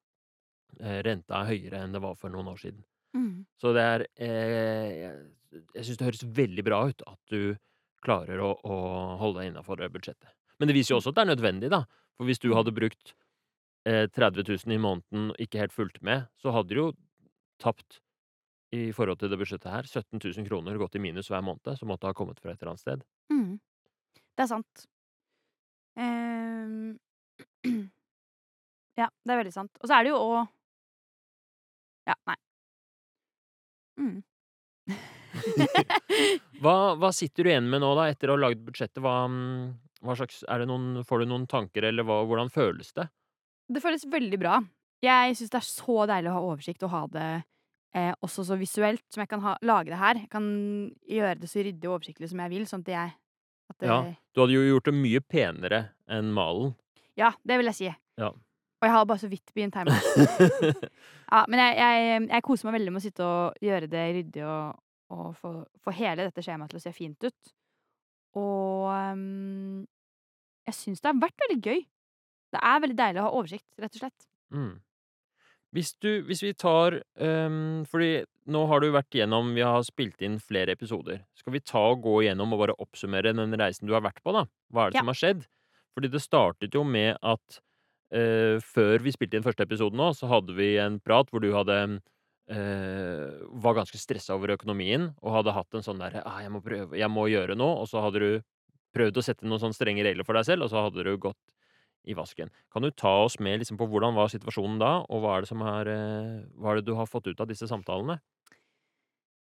eh, renta er høyere enn det var for noen år siden. Mm. Så det er eh, Jeg, jeg syns det høres veldig bra ut at du klarer å, å holde deg innafor budsjettet. Men det viser jo Mm. også at det er nødvendig, da. For hvis du Mm. hadde brukt eh, 30 000 i måneden og ikke helt fulgt med, så hadde du jo tapt i forhold til det budsjettet her. 17 000 kroner gått i minus hver måned, som måtte ha kommet fra et eller annet sted. Mm. Det er sant. Um, ja, det er veldig sant. Og så er det jo òg Ja, nei. Mm. Hva, hva sitter du igjen med nå, da, etter å ha lagd budsjettet? Hva, mm, hva slags det noen, Får du noen tanker, eller hva, hvordan føles det? Det føles veldig bra. Jeg syns det er så deilig å ha oversikt og ha det eh, også så visuelt som jeg kan ha, lage det her. Jeg kan gjøre det så ryddig og oversiktlig som jeg vil, sånn at jeg at det, Ja. Du hadde jo gjort det mye penere enn malen. Ja, det vil jeg si. Ja. Og jeg har bare så vidt begynt hjemme. ja, men jeg, jeg, jeg koser meg veldig med å sitte og gjøre det ryddig og, og få, få hele dette skjemaet til å se fint ut. Og um, jeg syns det har vært veldig gøy. Det er veldig deilig å ha oversikt, rett og slett. Mm. Hvis du Hvis vi tar um, Fordi nå har du vært gjennom Vi har spilt inn flere episoder. Skal vi ta og gå igjennom og bare oppsummere den reisen du har vært på, da? Hva er det Ja. som har skjedd? Fordi det startet jo med at uh, før vi spilte inn første episode nå, så hadde vi en prat hvor du hadde øh, var ganske stressa over økonomien og hadde hatt en sånn derre ah, 'Jeg må prøve, jeg må gjøre noe', og så hadde du prøvd å sette noen sånne strenge regler for deg selv, og så hadde du gått i vasken. Kan du ta oss med liksom på hvordan var situasjonen da, og hva er er eh, Hva er det du har fått ut av disse samtalene?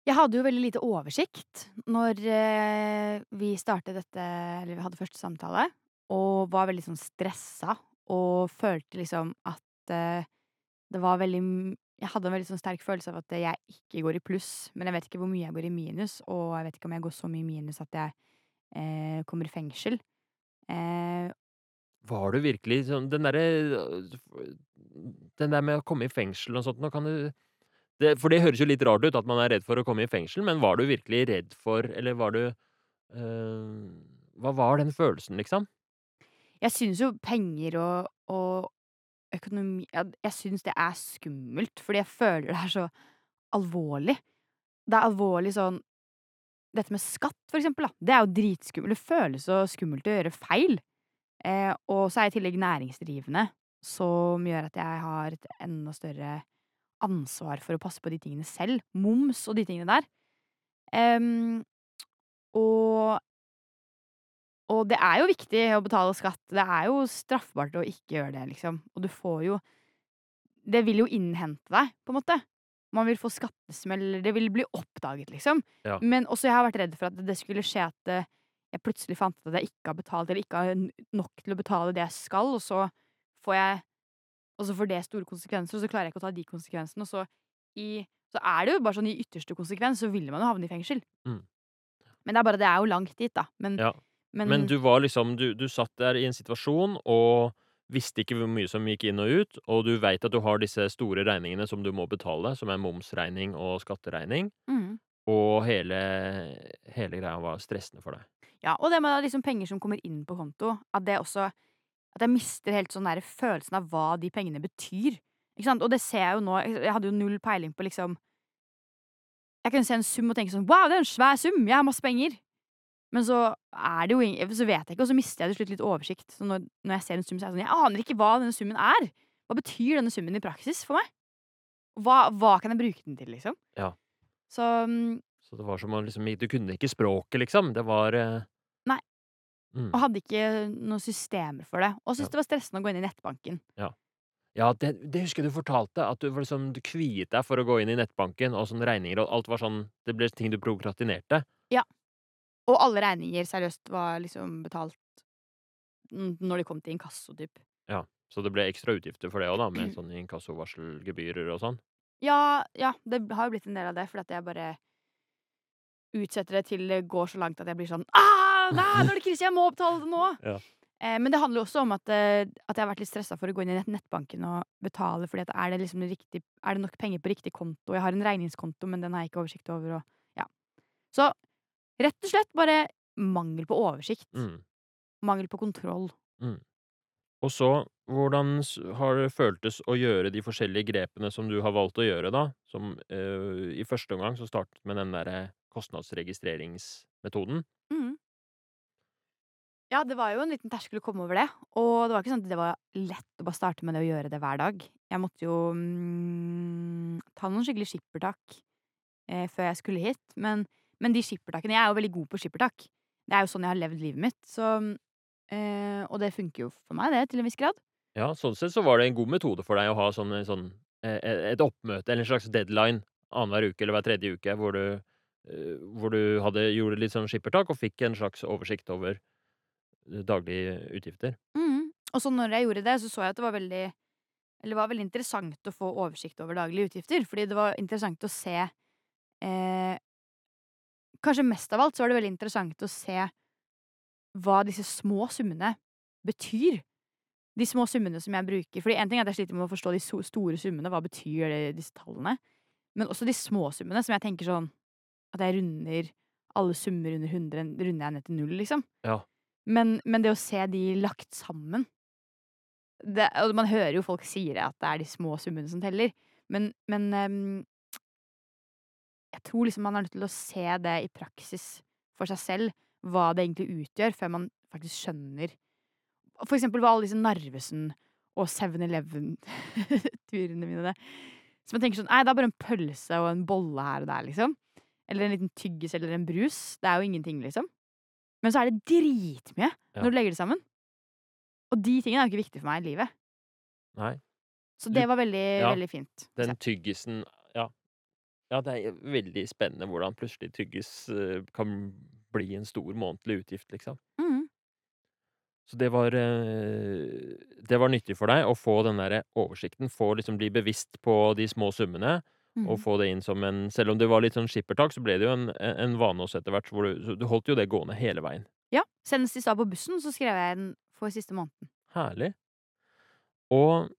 Jeg hadde jo veldig lite oversikt når eh, vi startet dette Eller vi hadde første samtale, og var veldig sånn stressa og følte liksom at eh, det var veldig Jeg hadde en veldig sånn sterk følelse av at jeg ikke går i pluss, men jeg vet ikke hvor mye jeg går i minus, og jeg vet ikke om jeg går så mye i minus at jeg eh, kommer i fengsel. Eh, Var du virkelig sånn Den derre Den der med å komme i fengsel og sånt nå, kan du det, For det høres jo litt rart ut at man er redd for å komme i fengsel, men var du virkelig redd for Eller var du eh, Hva var den følelsen, liksom? Jeg syns jo penger og, og økonomi Jeg syns det er skummelt, fordi jeg føler det er så alvorlig. Det er alvorlig sånn Dette med skatt, for eksempel, da. Det er jo dritskummelt. Det føles så skummelt å gjøre feil. Eh, og så er jeg i tillegg næringsdrivende, som gjør at jeg har et enda større ansvar for å passe på de tingene selv. Moms og de tingene der. Um, og og det er jo viktig å betale skatt. Det er jo straffbart å ikke gjøre det, liksom. Og du får jo Det vil jo innhente deg, på en måte. Man vil få skattesmell, det vil bli oppdaget, liksom. Ja. Men også jeg har vært redd for at det skulle skje at eh, jeg plutselig fant ut at jeg ikke har betalt, eller ikke har nok til å betale det jeg skal, og så får jeg Og så får det store konsekvenser, og så klarer jeg ikke å ta de konsekvensene, og så i Så er det jo bare sånn i ytterste konsekvens, så vil man jo havne i fengsel. Mm. Men det er bare det er jo langt dit, da. Men, Ja. Men, Men du var liksom du, du satt der i en situasjon og visste ikke hvor mye som gikk inn og ut, og du veit at du har disse store regningene som du må betale, som er momsregning og skatteregning, mm. og hele, hele greia var stressende for deg. Ja, og det med liksom penger som kommer inn på konto, at det også At jeg mister helt sånn der følelsen av hva de pengene betyr. Ikke sant? Og det ser jeg jo nå. Jeg hadde jo null peiling på liksom Jeg kunne se en sum og tenke sånn Wow, det er en svær sum! Jeg har masse penger! Men så er det jo ingen, Så vet jeg ikke, og så mister jeg til slutt litt oversikt. Så når, når jeg ser en sum, så er jeg sånn Jeg aner ikke hva denne summen er! Hva betyr denne summen i praksis for meg? Hva, hva kan jeg bruke den til, liksom? Ja. Så mm, Så det var som å liksom Du kunne ikke språket, liksom. Det var eh, Nei. Mm. Og hadde ikke noen systemer for det. Og syntes Ja. det var stressende å gå inn i nettbanken. Ja, det det husker jeg du fortalte, at du var liksom du kviet deg for å gå inn i nettbanken, og sånne regninger og alt var sånn det ble ting du prokrastinerte. Ja. Og alle regninger seriøst var liksom betalt når de kom til inkasso, typ. Ja, så det ble ekstra utgifter for det òg, da, med sånne inkassovarselgebyrer og sånn? Ja, ja, det har jo blitt en del av det, fordi at jeg bare utsetter det til det går så langt at jeg blir sånn ah, Nei, nå er det krise! Jeg må betale det nå! Ja. Eh, men det handler jo også om at, eh, at jeg har vært litt stressa for å gå inn i nett nettbanken og betale, fordi at er det liksom riktig Er det nok penger på riktig konto? Jeg har en regningskonto, men den har jeg ikke oversikt over, og ja. Så rett og slett bare mangel på oversikt. Mm. Mangel på kontroll. Mm. Og så, hvordan har det føltes å gjøre de forskjellige grepene som du har valgt å gjøre, da? Som, eh, i første omgang så startet med den derre kostnadsregistreringsmetoden. Mm. Ja, det var jo en liten terskel å komme over det, og det var ikke sånn at det var lett å bare starte med det og gjøre det hver dag. Jeg måtte jo, mm, ta noen skikkelig skippertak, eh, før jeg skulle hit, men men de skippertakene Jeg er jo veldig god på skippertak. Det er jo sånn jeg har levd livet mitt, så eh, og det funker jo for meg, det, til en viss grad. Ja, sånn sett så var det en god metode for deg å ha sånn sånn eh, e et oppmøte eller en slags deadline annenhver uke eller hver tredje uke hvor du, hvor du hadde gjorde litt sånn skippertak og fikk en slags oversikt over daglige utgifter. Mm. Og så når jeg gjorde det, så så jeg at det var veldig eller det var veldig interessant å få oversikt over daglige utgifter, fordi det var interessant å se eh, Kanskje mest av alt så var det veldig interessant å se hva disse små summene betyr. De små summene som jeg bruker fordi en ting er at jeg sliter med å forstå de store summene, hva betyr det, disse tallene? Men også de små summene som jeg tenker sånn At jeg runder alle summer under 100 runder jeg ned til null, liksom. Ja. Men men det å se de lagt sammen det og man hører jo folk sier at det er de små summene som teller, men men, ehm jeg tror liksom man er nødt til å se det i praksis for seg selv, hva det egentlig utgjør, før man faktisk skjønner For eksempel hva alle disse Narvesen og 7-Eleven-turene mine det Så man tenker sånn Nei, det er bare en pølse og en bolle her og der, liksom. Eller en liten tyggis eller en brus. Det er jo ingenting, liksom. Men så er det dritmye Ja. når du legger det sammen. Og de tingene er jo ikke viktige for meg i livet. Nei. Så det var veldig, ja, veldig fint. Den tyggisen Ja. Det er veldig spennende hvordan plutselig tyggis, eh, kan bli en stor månedlig utgift, liksom. Mm. Så det var eh, det var nyttig for deg å få den derre oversikten, få liksom bli bevisst på de små summene, og Mhm. få det inn som en Selv om det var litt sånn skippertak, så ble det jo en en vane også etter hvert, du så du holdt jo det gående hele veien. Ja. Senest i stad på bussen så skrev jeg den for siste måneden. Herlig. Og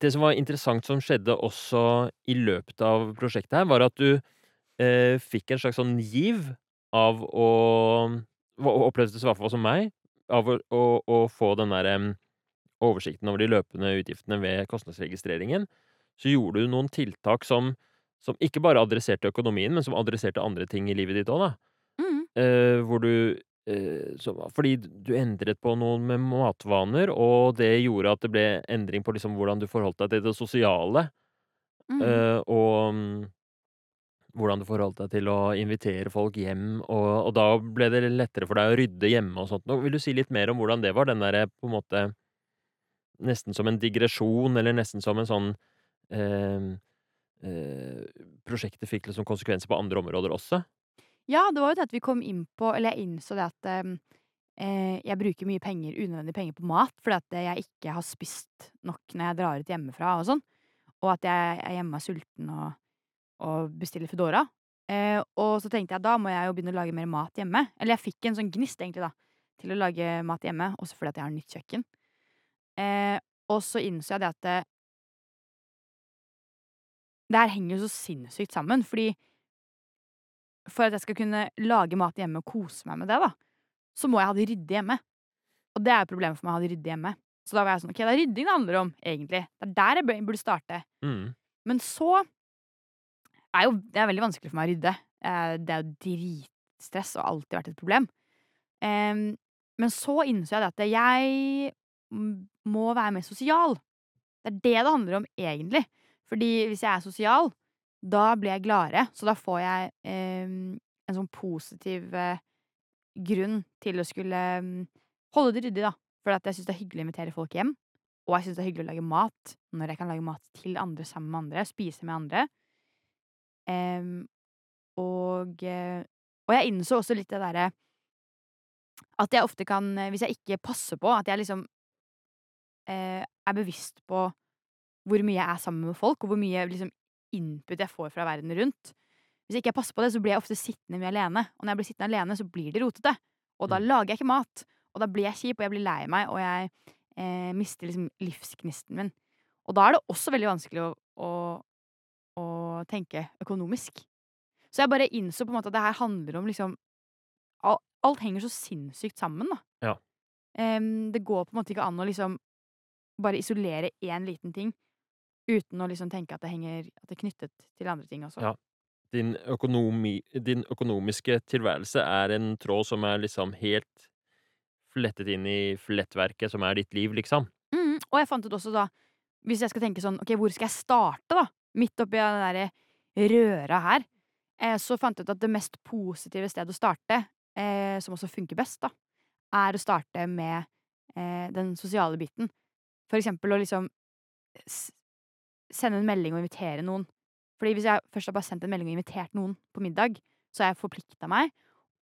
det som var interessant som skjedde også i løpet av prosjektet her, var at du, eh, fikk en slags sånn giv av å opplevdes det i hvert fall som meg, av å å å få den derre oversikten over de løpende utgiftene ved kostnadsregistreringen. Så gjorde du noen tiltak som som ikke bare adresserte økonomien, men som adresserte andre ting i livet ditt òg, da. Mm. Eh, hvor du fordi du endret på noen med matvaner, og det gjorde at det ble endring på liksom hvordan du forholdt deg til det sosiale. Mm. Eh, og hvordan du forholdt deg til å invitere folk hjem, og og da ble det lettere for deg å rydde hjemme og sånt Nå Vil du si litt mer om hvordan det var, den derre på en måte Nesten som en digresjon, eller nesten som en sånn eh, eh, Prosjektet fikk liksom konsekvenser på andre områder også? Ja, det var jo det at vi kom inn på Eller jeg innså det at ehm, eh, jeg bruker mye penger, unødvendige penger på mat, fordi at jeg ikke har spist nok når jeg drar ut hjemmefra og sånn. Og at jeg er hjemme sulten og, og bestiller Foodora. Eh, og så tenkte jeg da må jeg jo begynne å lage mer mat hjemme. Eller jeg fikk en sånn gnist, egentlig, da, til å lage mat hjemme, også fordi at jeg har nytt kjøkken. Eh, og så innså jeg det at det, det her henger jo så sinnssykt sammen, fordi for at jeg skal kunne lage mat hjemme og kose meg med det, da, så må jeg ha det ryddig hjemme. Og det er jo problemet for meg å ha det ryddig hjemme. Så da var jeg sånn, ok, det er rydding det handler om, egentlig. Det er der jeg burde starte. Mm. Men så er jo Det er veldig vanskelig for meg å rydde. Eh, Det er jo dritstress og har alltid vært et problem. Em, men så innså jeg det at jeg må være mer sosial. Det er det det handler om, egentlig. Fordi hvis jeg er sosial, da blir jeg gladere. Så da får jeg eh, en sånn positiv eh, grunn til å skulle em, holde det ryddig, da. For jeg syns det er hyggelig å invitere folk hjem. og jeg syns det er hyggelig å lage mat når jeg kan lage mat til andre sammen med andre, spise med andre. Em, og, eh, og jeg innså også litt det derre at jeg ofte kan, eh, hvis jeg ikke passer på, at jeg liksom eh, er bevisst på hvor mye jeg er sammen med folk, og hvor mye liksom, input jeg får fra verden rundt. Hvis ikke jeg passer på det, så blir jeg ofte sittende mye alene. Og når jeg blir sittende alene, så blir det rotete. Og da Mm. lager jeg ikke mat. Og da blir jeg kjip, og jeg blir lei meg, og jeg eh, mister liksom livsgnisten min. Og da er det også veldig vanskelig å, å, å tenke økonomisk. Så jeg bare innså på en måte at det her handler om liksom Alt, Alt henger så sinnssykt sammen, da. Ja. Um, det går på en måte ikke an å liksom bare isolere én liten ting uten å liksom tenke at det henger At det er knyttet til andre ting også. Ja. Din, økonomi, din økonomiske tilværelse er en tråd som er liksom helt flettet inn i flettverket som er ditt liv, liksom. Mm, og jeg fant ut også da Hvis jeg skal tenke sånn Ok, hvor skal jeg starte, da? Midt oppi den derre røra her. Eh, så fant jeg ut at det mest positive stedet å starte, eh, som også funker best, da, er å starte med eh, den sosiale biten. For eksempel å liksom sende en melding og invitere noen. Fordi hvis jeg først har bare sendt en melding og invitert noen på middag, så har jeg forplikta meg,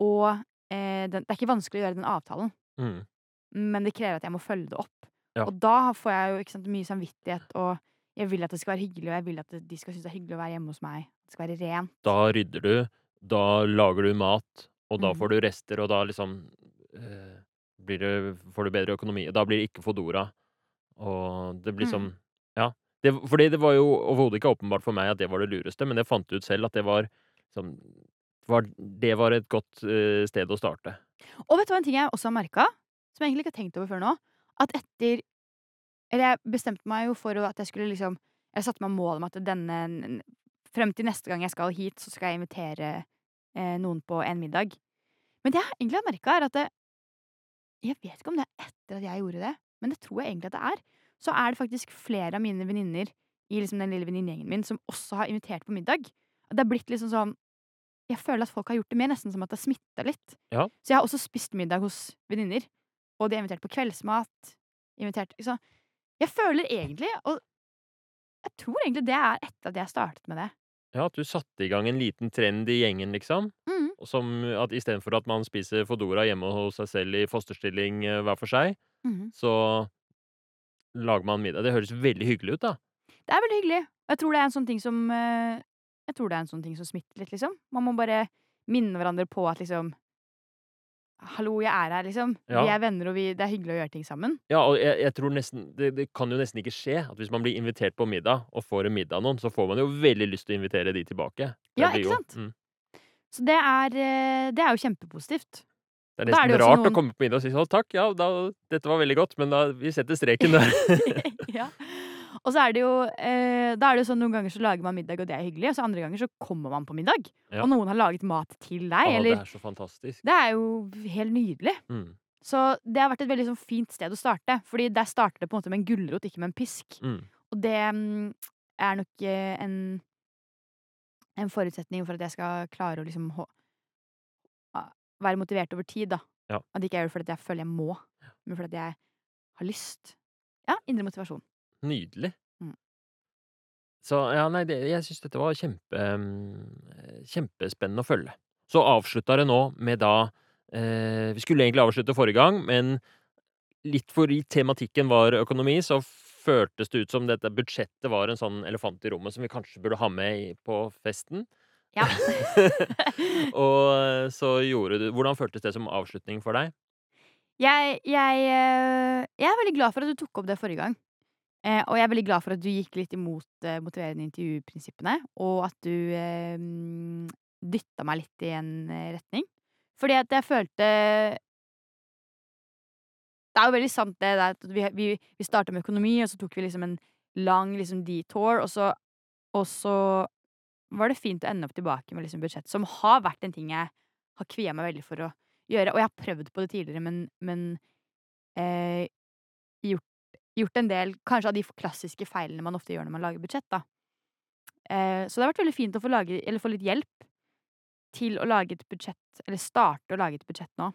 og eh, den, det er ikke vanskelig å gjøre den avtalen. Mm. Men det krever at jeg må følge det opp. Ja. Og da får jeg jo ikke sant, mye samvittighet, og jeg vil at det skal være hyggelig, og jeg vil at de skal synes det er hyggelig å være hjemme hos meg. Det skal være rent. Da rydder du, da lager du mat, og da mm. får du rester, og da liksom eh, blir det, får du bedre økonomi. Da blir det ikke Fodora. Og det blir Mm. sånn Ja. Det, fordi det var jo overhodet ikke åpenbart for meg at det var det lureste, men jeg fant ut selv at det var liksom var, Det var et godt uh, sted å starte. Og vet du hva en ting jeg også har merka, som jeg egentlig ikke har tenkt over før nå? At etter Eller jeg bestemte meg jo for at jeg skulle liksom Jeg satte meg mål om at denne Frem til neste gang jeg skal hit, så skal jeg invitere eh, noen på en middag. Men det jeg egentlig har merka, er at det, Jeg vet ikke om det er etter at jeg gjorde det, men det tror jeg egentlig at det er. Så er det faktisk flere av mine venninner i liksom den lille venninnegjengen min som også har invitert på middag. Og Det er blitt liksom sånn Jeg føler at folk har gjort det mer, nesten som at det har smitta litt. Ja. Så jeg har også spist middag hos venninner, og de har invitert på kveldsmat. Invitert Så jeg føler egentlig, og jeg tror egentlig det er etter at jeg startet med det. Ja, at du satte i gang en liten trend i gjengen, liksom. Mm. Som at istedenfor at man spiser Fodora hjemme hos seg selv i fosterstilling eh, hver for seg, mm. så lager man middag. Det høres veldig hyggelig ut, da. Det er veldig hyggelig. Jeg tror det er en sånn ting som eh, Jeg tror det er en sånn ting som smitter litt, liksom. Man må bare minne hverandre på at liksom Hallo, jeg er her, liksom. Ja. Vi er venner, og vi, det er hyggelig å gjøre ting sammen. Ja, og jeg, jeg tror nesten det, det kan jo nesten ikke skje at hvis man blir invitert på middag, og får en middag av noen, så får man jo veldig lyst til å invitere de tilbake. Det Ja, ikke jo- sant? Mm. Så det er, eh, det er jo kjempepositivt. Det er er nesten det også rart å komme på middag og si sånn takk, ja, da, dette var veldig godt, men da, vi setter streken der. ja. Og så er det jo eh, Da er det jo sånn noen ganger så lager man middag, og det er hyggelig, og så andre ganger så kommer man på middag, Ja. og noen har laget mat til deg, Å, det er så fantastisk. Det er jo helt nydelig. Mm. Så det har vært et veldig sånn fint sted å starte, fordi der starter det på en måte med en gulrot, ikke med en pisk. Mm. Og det mm, er nok eh, en en forutsetning for at jeg skal klare å liksom være motivert over tid, da. Ja. At ikke jeg gjør det fordi jeg føler jeg må, men fordi jeg har lyst. Ja, indre motivasjon. Nydelig. Mm. Så ja, nei, det, jeg syns dette var kjempe, mm, kjempespennende å følge. Så avslutta det nå med da eh, Vi skulle egentlig avslutte forrige gang, men litt fordi tematikken var økonomi, så føltes det ut som dette budsjettet var en sånn elefant i rommet som vi kanskje burde ha med på festen. Ja. Og eh, så gjorde du Hvordan føltes det som avslutning for deg? Jeg, jeg, eh, jeg er veldig glad for at du tok opp det forrige gang. Eh, og jeg er veldig glad for at du gikk litt imot eh, motiverende intervjuprinsippene, og at du eh, dytta meg litt i en eh, retning. Fordi at jeg følte Det er jo veldig sant det der at vi, vi, vi starta med økonomi, og så tok vi liksom en lang liksom detour, og så, og så var det fint å ende opp tilbake med liksom budsjett, som har vært en ting jeg har kvia meg veldig for å gjøre. Og jeg har prøvd på det tidligere, men, men eh, gjort, gjort en del kanskje av de klassiske feilene man ofte gjør når man lager budsjett. da. Eh, så det har vært veldig fint å få, lage, eller få litt hjelp til å lage et budsjett, eller starte å lage et budsjett nå,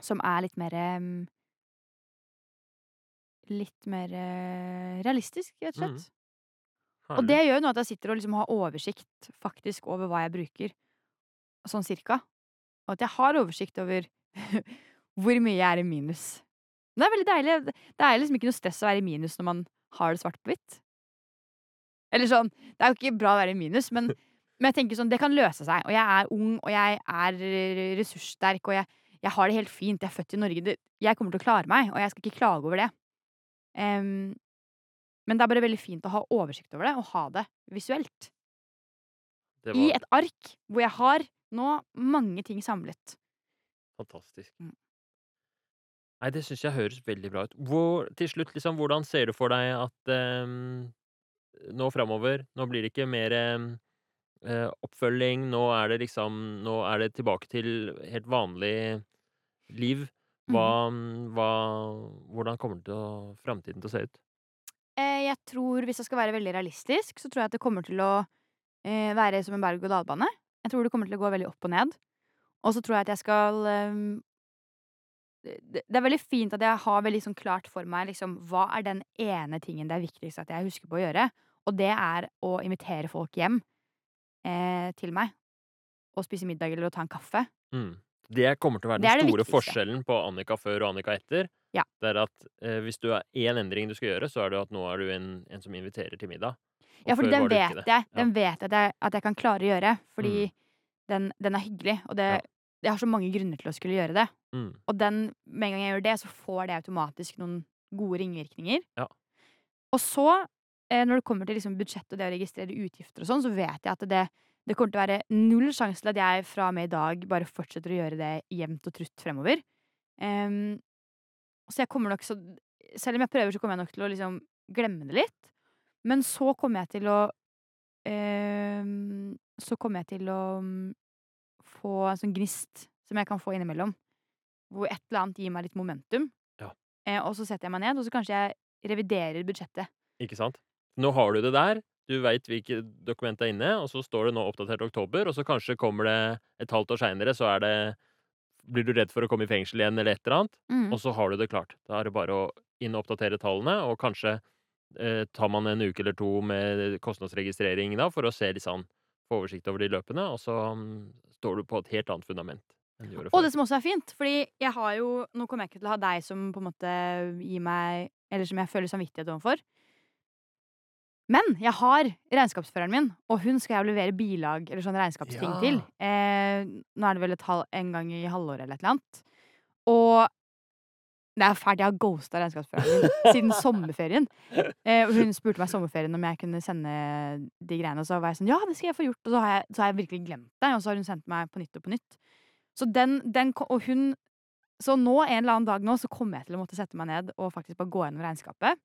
som er litt mer em, litt mer eh, realistisk, rett og Mm. Og det gjør jo at jeg sitter og liksom har oversikt faktisk over hva jeg bruker, sånn cirka. Og at jeg har oversikt over hvor mye jeg er i minus. Det er veldig deilig. Det er liksom ikke noe stress å være i minus når man har det svart på hvitt. Eller sånn, det er jo ikke bra å være i minus, men, men jeg tenker sånn, det kan løse seg. Og jeg er ung, og jeg er ressurssterk, og jeg, jeg har det helt fint. Jeg er født i Norge. Jeg kommer til å klare meg, og jeg skal ikke klage over det. Em, men det er bare veldig fint å ha oversikt over det, og ha det visuelt. Det I et ark hvor jeg har nå mange ting samlet. fantastisk. Mm. Nei, det syns jeg høres veldig bra ut. Hvor, til slutt, liksom, hvordan ser du for deg at ehm, nå framover Nå blir det ikke mer eh, oppfølging. Nå er det liksom Nå er det tilbake til helt vanlig liv. Hva, mm. hva Hvordan kommer det til å, framtiden til å se ut? Eh, jeg tror, hvis jeg skal være veldig realistisk, så tror jeg at det kommer til å eh, være som en berg-og-dal-bane. Jeg tror det kommer til å gå veldig opp og ned. Og så tror jeg at jeg skal ehm, det, er veldig fint at jeg har veldig sånn klart for meg liksom, hva er den ene tingen det er viktigst at jeg husker på å gjøre. Og det er å invitere folk hjem eh, til meg. Og spise middag eller å ta en kaffe. Mm. Det kommer til å være den store viktigste. forskjellen på Annika før og Annika etter. Ja. Det er at eh, hvis du har én endring du skal gjøre, så er det at nå er du en, en som inviterer til middag. Og Ja, for den vet jeg. Ja. Den vet at jeg, at jeg kan klare å gjøre. Fordi Mm. den, den er hyggelig. Og det, Ja. jeg har så mange grunner til å skulle gjøre det. Mm. Og den, med en gang jeg gjør det, så får det automatisk noen gode ringvirkninger. Ja. Og så, eh, når det kommer til liksom budsjett og det å registrere utgifter og sånn, så vet jeg at det, det kommer til å være null sjanse til at jeg fra og med i dag bare fortsetter å gjøre det jevnt og trutt fremover. Em, så jeg kommer nok så Selv om jeg prøver, så kommer jeg nok til å liksom glemme det litt. Men så kommer jeg til å em, Så kommer jeg til å mm, få en sånn gnist som jeg kan få innimellom. Hvor et eller annet gir meg litt momentum. Ja. Eh, og så setter jeg meg ned, og så kanskje jeg reviderer budsjettet. Ikke sant? Nå har du det der. Du veit hvilket dokument er inne, og så står det nå oppdatert oktober, og så kanskje kommer det et halvt år seinere, så er det Blir du redd for å komme i fengsel igjen, eller et eller annet, Mm. og så har du det klart. Da er det bare å inn og oppdatere tallene, og kanskje eh, tar man en uke eller to med kostnadsregistrering da, for å se litt sånn Få oversikt over de løpene, og så um, står du på et helt annet fundament Og det som også er fint, fordi jeg har jo Nå kommer jeg ikke til å ha deg som på en måte gir meg Eller som jeg føler samvittighet overfor. Men jeg har regnskapsføreren min, og hun skal jeg levere bilag eller sånn regnskapsting Ja. til. Eh, nå er det vel halv, en gang i halvåret eller et eller annet. Og det er fælt. Jeg har ghosta regnskapsføreren min siden sommerferien. Eh, og hun spurte meg sommerferien om jeg kunne sende de greiene, og så var jeg sånn Ja, det skal jeg få gjort. Og så har jeg, så har jeg virkelig glemt det, og så har hun sendt meg på nytt og på nytt. Så den, den Og hun Så nå, en eller annen dag nå, så kommer jeg til å måtte sette meg ned og faktisk bare gå gjennom regnskapet.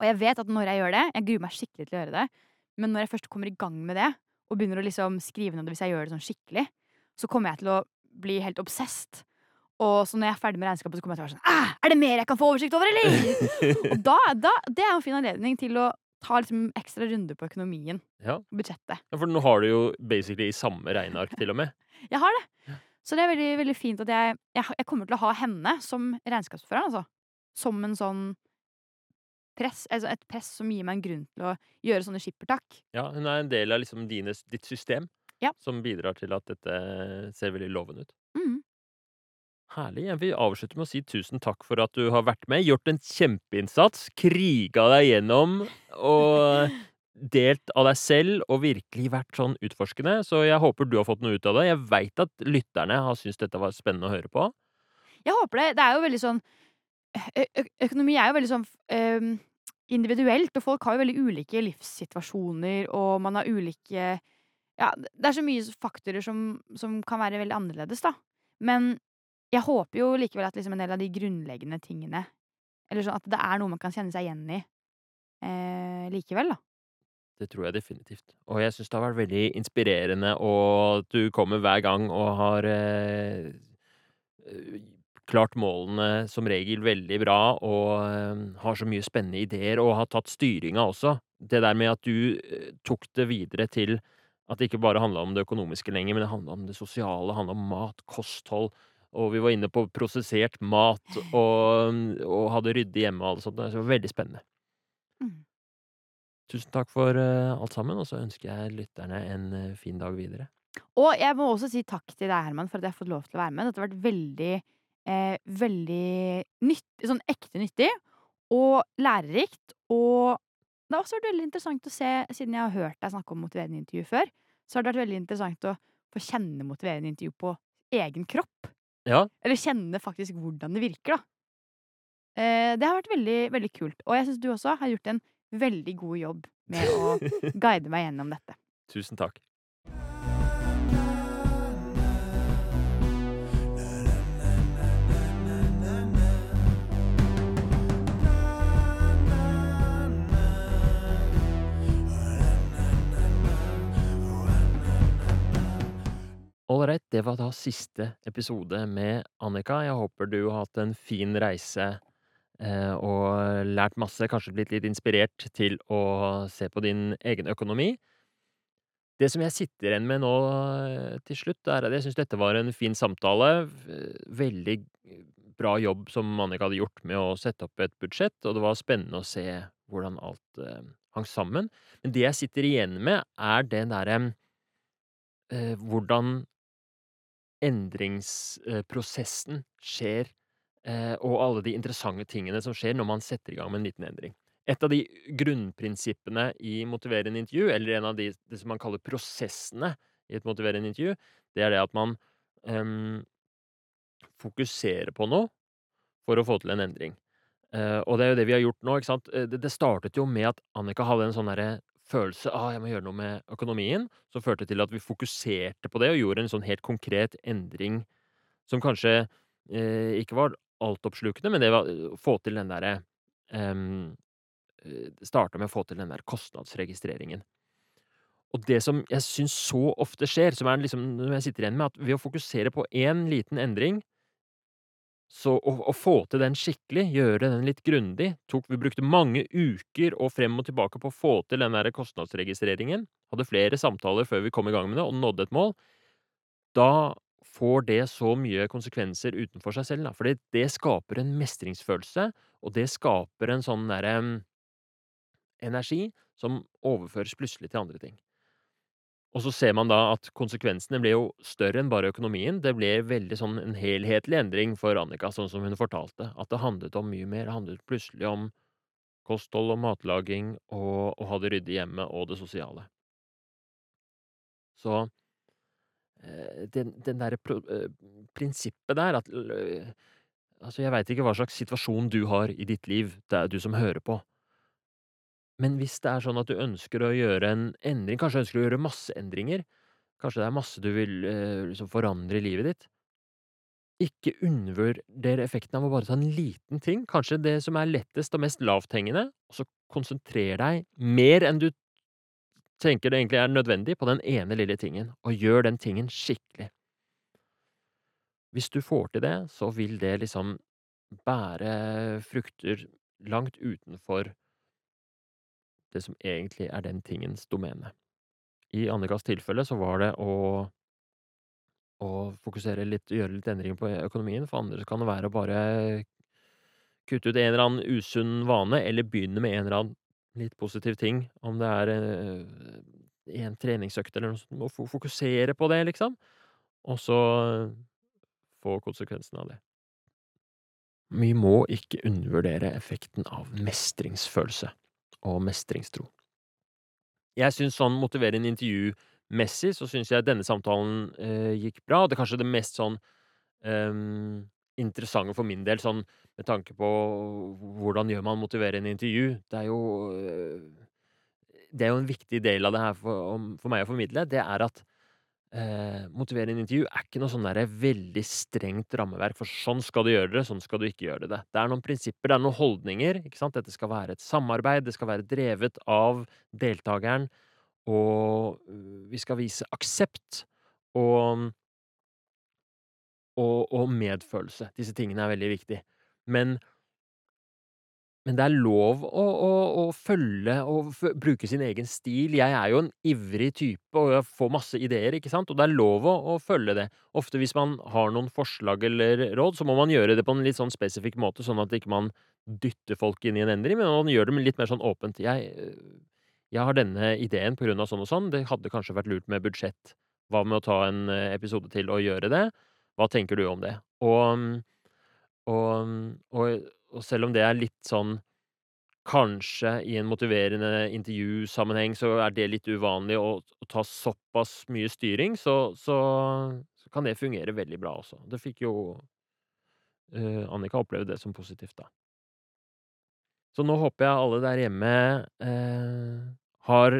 Og jeg vet at når jeg gjør det Jeg gruer meg skikkelig til å gjøre det. Men når jeg først kommer i gang med det, og begynner å liksom skrive ned hvis jeg gjør det sånn skikkelig, så kommer jeg til å bli helt obsessed. Og så når jeg er ferdig med regnskapet, så kommer jeg til å være sånn Æh, Er det mer jeg kan få oversikt over, eller?! og da, da Det er jo en fin anledning til å ta liksom ekstra runde på økonomien. Ja. Budsjettet. Ja, For nå har du jo basically i samme regneark, til og med. Jeg har det. Så det er veldig, veldig fint at jeg, jeg Jeg kommer til å ha henne som regnskapsfører, altså. Som en sånn press. Altså et press som gir meg en grunn til å gjøre sånne skippertak. Ja, hun er en del av liksom dine, ditt system, Ja. som bidrar til at dette ser veldig lovende ut. Mm. Herlig. Jeg vil avslutte med å si tusen takk for at du har vært med, gjort en kjempeinnsats, kriga deg gjennom og delt av deg selv og virkelig vært sånn utforskende. Så jeg håper du har fått noe ut av det. Jeg veit at lytterne har syntes dette var spennende å høre på. Jeg håper det. Det er jo veldig sånn Økonomi er jo veldig sånn øhm, individuelt, og folk har jo veldig ulike livssituasjoner, og man har ulike Ja, det er så mye faktorer som, som kan være veldig annerledes, da. Men jeg håper jo likevel at liksom en del av de grunnleggende tingene Eller sånn at det er noe man kan kjenne seg igjen i eh, likevel, da. Det tror jeg definitivt. Og jeg syns det har vært veldig inspirerende, og at du kommer hver gang og har eh, klart målene som regel veldig bra, og eh, har så mye spennende ideer, og har tatt styringa også. Det der med at du eh, tok det videre til at det ikke bare handla om det økonomiske lenger, men det handla om det sosiale, handla om mat, kosthold, og vi var inne på prosessert mat og og hadde ryddig hjemme og alt sånt, det var veldig spennende. Mm. Tusen takk for, eh, alt sammen, og så ønsker jeg lytterne en, fin dag videre. Og jeg må også si takk til deg, Herman, for at jeg har fått lov til å være med. Dette har vært veldig, eh, veldig nytt sånn ekte nyttig og lærerikt. Og det har også vært veldig interessant å se, siden jeg har hørt deg snakke om motiverende intervju før, så har det vært veldig interessant å få kjenne motiverende intervju på egen kropp. Ja. Eller kjenne faktisk hvordan det virker, da. Eh, det har vært veldig, veldig kult. Og jeg syns du også har gjort en veldig god jobb med å guide meg gjennom dette. Tusen takk. Ålreit, det var da siste episode med Annika. Jeg håper du har hatt en fin reise, eh, og lært masse, kanskje blitt litt inspirert til å se på din egen økonomi. Det som jeg sitter igjen med nå eh, til slutt, er at jeg syns dette var en fin samtale. Veldig bra jobb som Annika hadde gjort med å sette opp et budsjett, og det var spennende å se hvordan alt, eh, hang sammen. Men det jeg sitter igjen med, er den derre eh, hvordan endringsprosessen skjer, eh, og alle de interessante tingene som skjer når man setter i gang med en liten endring. Et av de grunnprinsippene i motiverende intervju, eller en av de det som man kaller prosessene i et motiverende intervju, det er det at man um, fokuserer på noe for å få til en endring. Uh, og det er jo det vi har gjort nå, ikke sant. Eh, det det startet jo med at Annika hadde en sånn derre følelse av jeg må gjøre noe med økonomien, som førte til at vi fokuserte på det og gjorde en sånn helt konkret endring som kanskje eh, ikke var altoppslukende, men det var å få til den derre ehm, eh, Starta med å få til den der kostnadsregistreringen. Og det som jeg syns så ofte skjer, som er liksom når jeg sitter igjen med, at ved å fokusere på én liten endring så å å få til den skikkelig, gjøre den litt grundig, tok vi brukte mange uker og frem og tilbake på å få til den der kostnadsregistreringen. Hadde flere samtaler før vi kom i gang med det, og nådde et mål. Da får det så mye konsekvenser utenfor seg selv, da. Fordi det skaper en mestringsfølelse, og det skaper en sånn derre energi som overføres plutselig til andre ting. Og så ser man da at konsekvensene ble jo større enn bare økonomien. Det ble veldig sånn en helhetlig endring for Annika, sånn som hun fortalte. At det handlet om mye mer. Det handlet plutselig om kosthold og matlaging og å ha det ryddig hjemme og det sosiale. Så eh, den, den derre eh, prinsippet der at Altså, jeg veit ikke hva slags situasjon du har i ditt liv, det er du som hører på. Men hvis det er sånn at du ønsker å gjøre en endring, kanskje ønsker du å gjøre masse endringer, kanskje det er masse du vil eh, liksom forandre i livet ditt, ikke undervurder effekten av å bare ta en liten ting, kanskje det som er lettest og mest lavthengende, og så konsentrer deg mer enn du tenker det egentlig er nødvendig, på den ene lille tingen, og gjør den tingen skikkelig. Hvis du får til det, så vil det liksom bære frukter langt utenfor det som egentlig er den tingens domene. I Annikas tilfelle så var det å å fokusere litt gjøre litt endringer på økonomien, for andre kan det være å bare kutte ut en eller annen usunn vane, eller begynne med en eller annen litt positiv ting, om det er, eh, en treningsøkt eller noe sånt, å fokusere på det, liksom, og så få konsekvensen av det. Vi må ikke undervurdere effekten av mestringsfølelse og mestringstro. Jeg syns sånn motiverende intervjumessig så syns jeg denne samtalen, eh, gikk bra. Det er kanskje det mest sånn, eh, interessante for min del, sånn med tanke på hvordan gjør man motiverende intervju? Det er jo, eh, det er jo en viktig del av det her for om for meg å formidle, det er at, eh, motiverende intervju er ikke noe sånn der veldig strengt rammeverk, for sånn skal du gjøre det, sånn skal du ikke gjøre det. Det er noen prinsipper, det er noen holdninger, ikke sant. Dette skal være et samarbeid, det skal være drevet av deltakeren, og øh, vi skal vise aksept og og og medfølelse. Disse tingene er veldig viktige. Men men det er lov å å å følge og bruke sin egen stil. Jeg er jo en ivrig type, og jeg får masse ideer, ikke sant, og det er lov å å følge det. Ofte hvis man har noen forslag eller råd, så må man gjøre det på en litt sånn spesifikk måte, sånn at ikke man dytter folk inn i en endring, men man gjør det litt mer sånn åpent. Jeg jeg har denne ideen på grunn av sånn og sånn, det hadde kanskje vært lurt med budsjett. Hva med å ta en episode til og gjøre det? Hva tenker du om det? Og og og og selv om det er litt sånn Kanskje i en motiverende intervjusammenheng så er det litt uvanlig å å ta såpass mye styring, så så så kan det fungere veldig bra også. Det fikk jo uh, Annika oppleve det som positivt, da. Så nå håper jeg alle der hjemme uh, har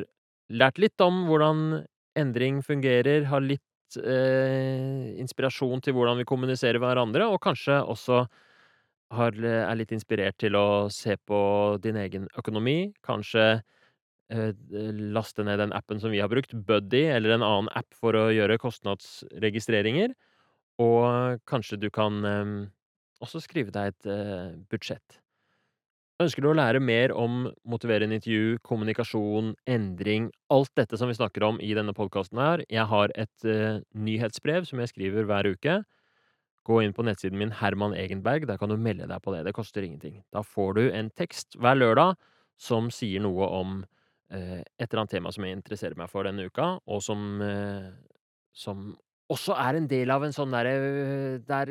lært litt om hvordan endring fungerer, har litt eh, inspirasjon til hvordan vi kommuniserer hverandre, og kanskje også har, er litt inspirert til å se på din egen økonomi. Kanskje eh, laste ned den appen som vi har brukt, Buddy, eller en annen app for å gjøre kostnadsregistreringer. Og kanskje du kan eh, også skrive deg et eh, budsjett. Ønsker du å lære mer om motiverende intervju, kommunikasjon, endring, alt dette som vi snakker om i denne podkasten her? Jeg har et nyhetsbrev som jeg skriver hver uke. Gå inn på nettsiden min Herman Egenberg, der kan du melde deg på det. Det koster ingenting. Da får du en tekst hver lørdag som sier noe om uh, et eller annet tema som jeg interesserer meg for denne uka, og som, uh, som også er en del av en sånn derre der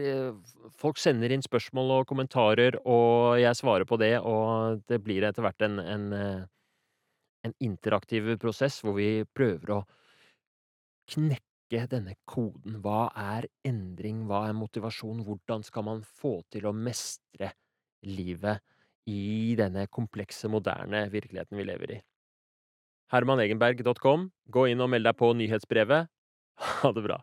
folk sender inn spørsmål og kommentarer, og jeg svarer på det, og det blir etter hvert en en en interaktiv prosess hvor vi prøver å knekke denne koden. Hva er endring? Hva er motivasjon? Hvordan skal man få til å mestre livet i denne komplekse, moderne virkeligheten vi lever i? hermanegenberg.com. Gå inn og meld deg på nyhetsbrevet. Ha det bra.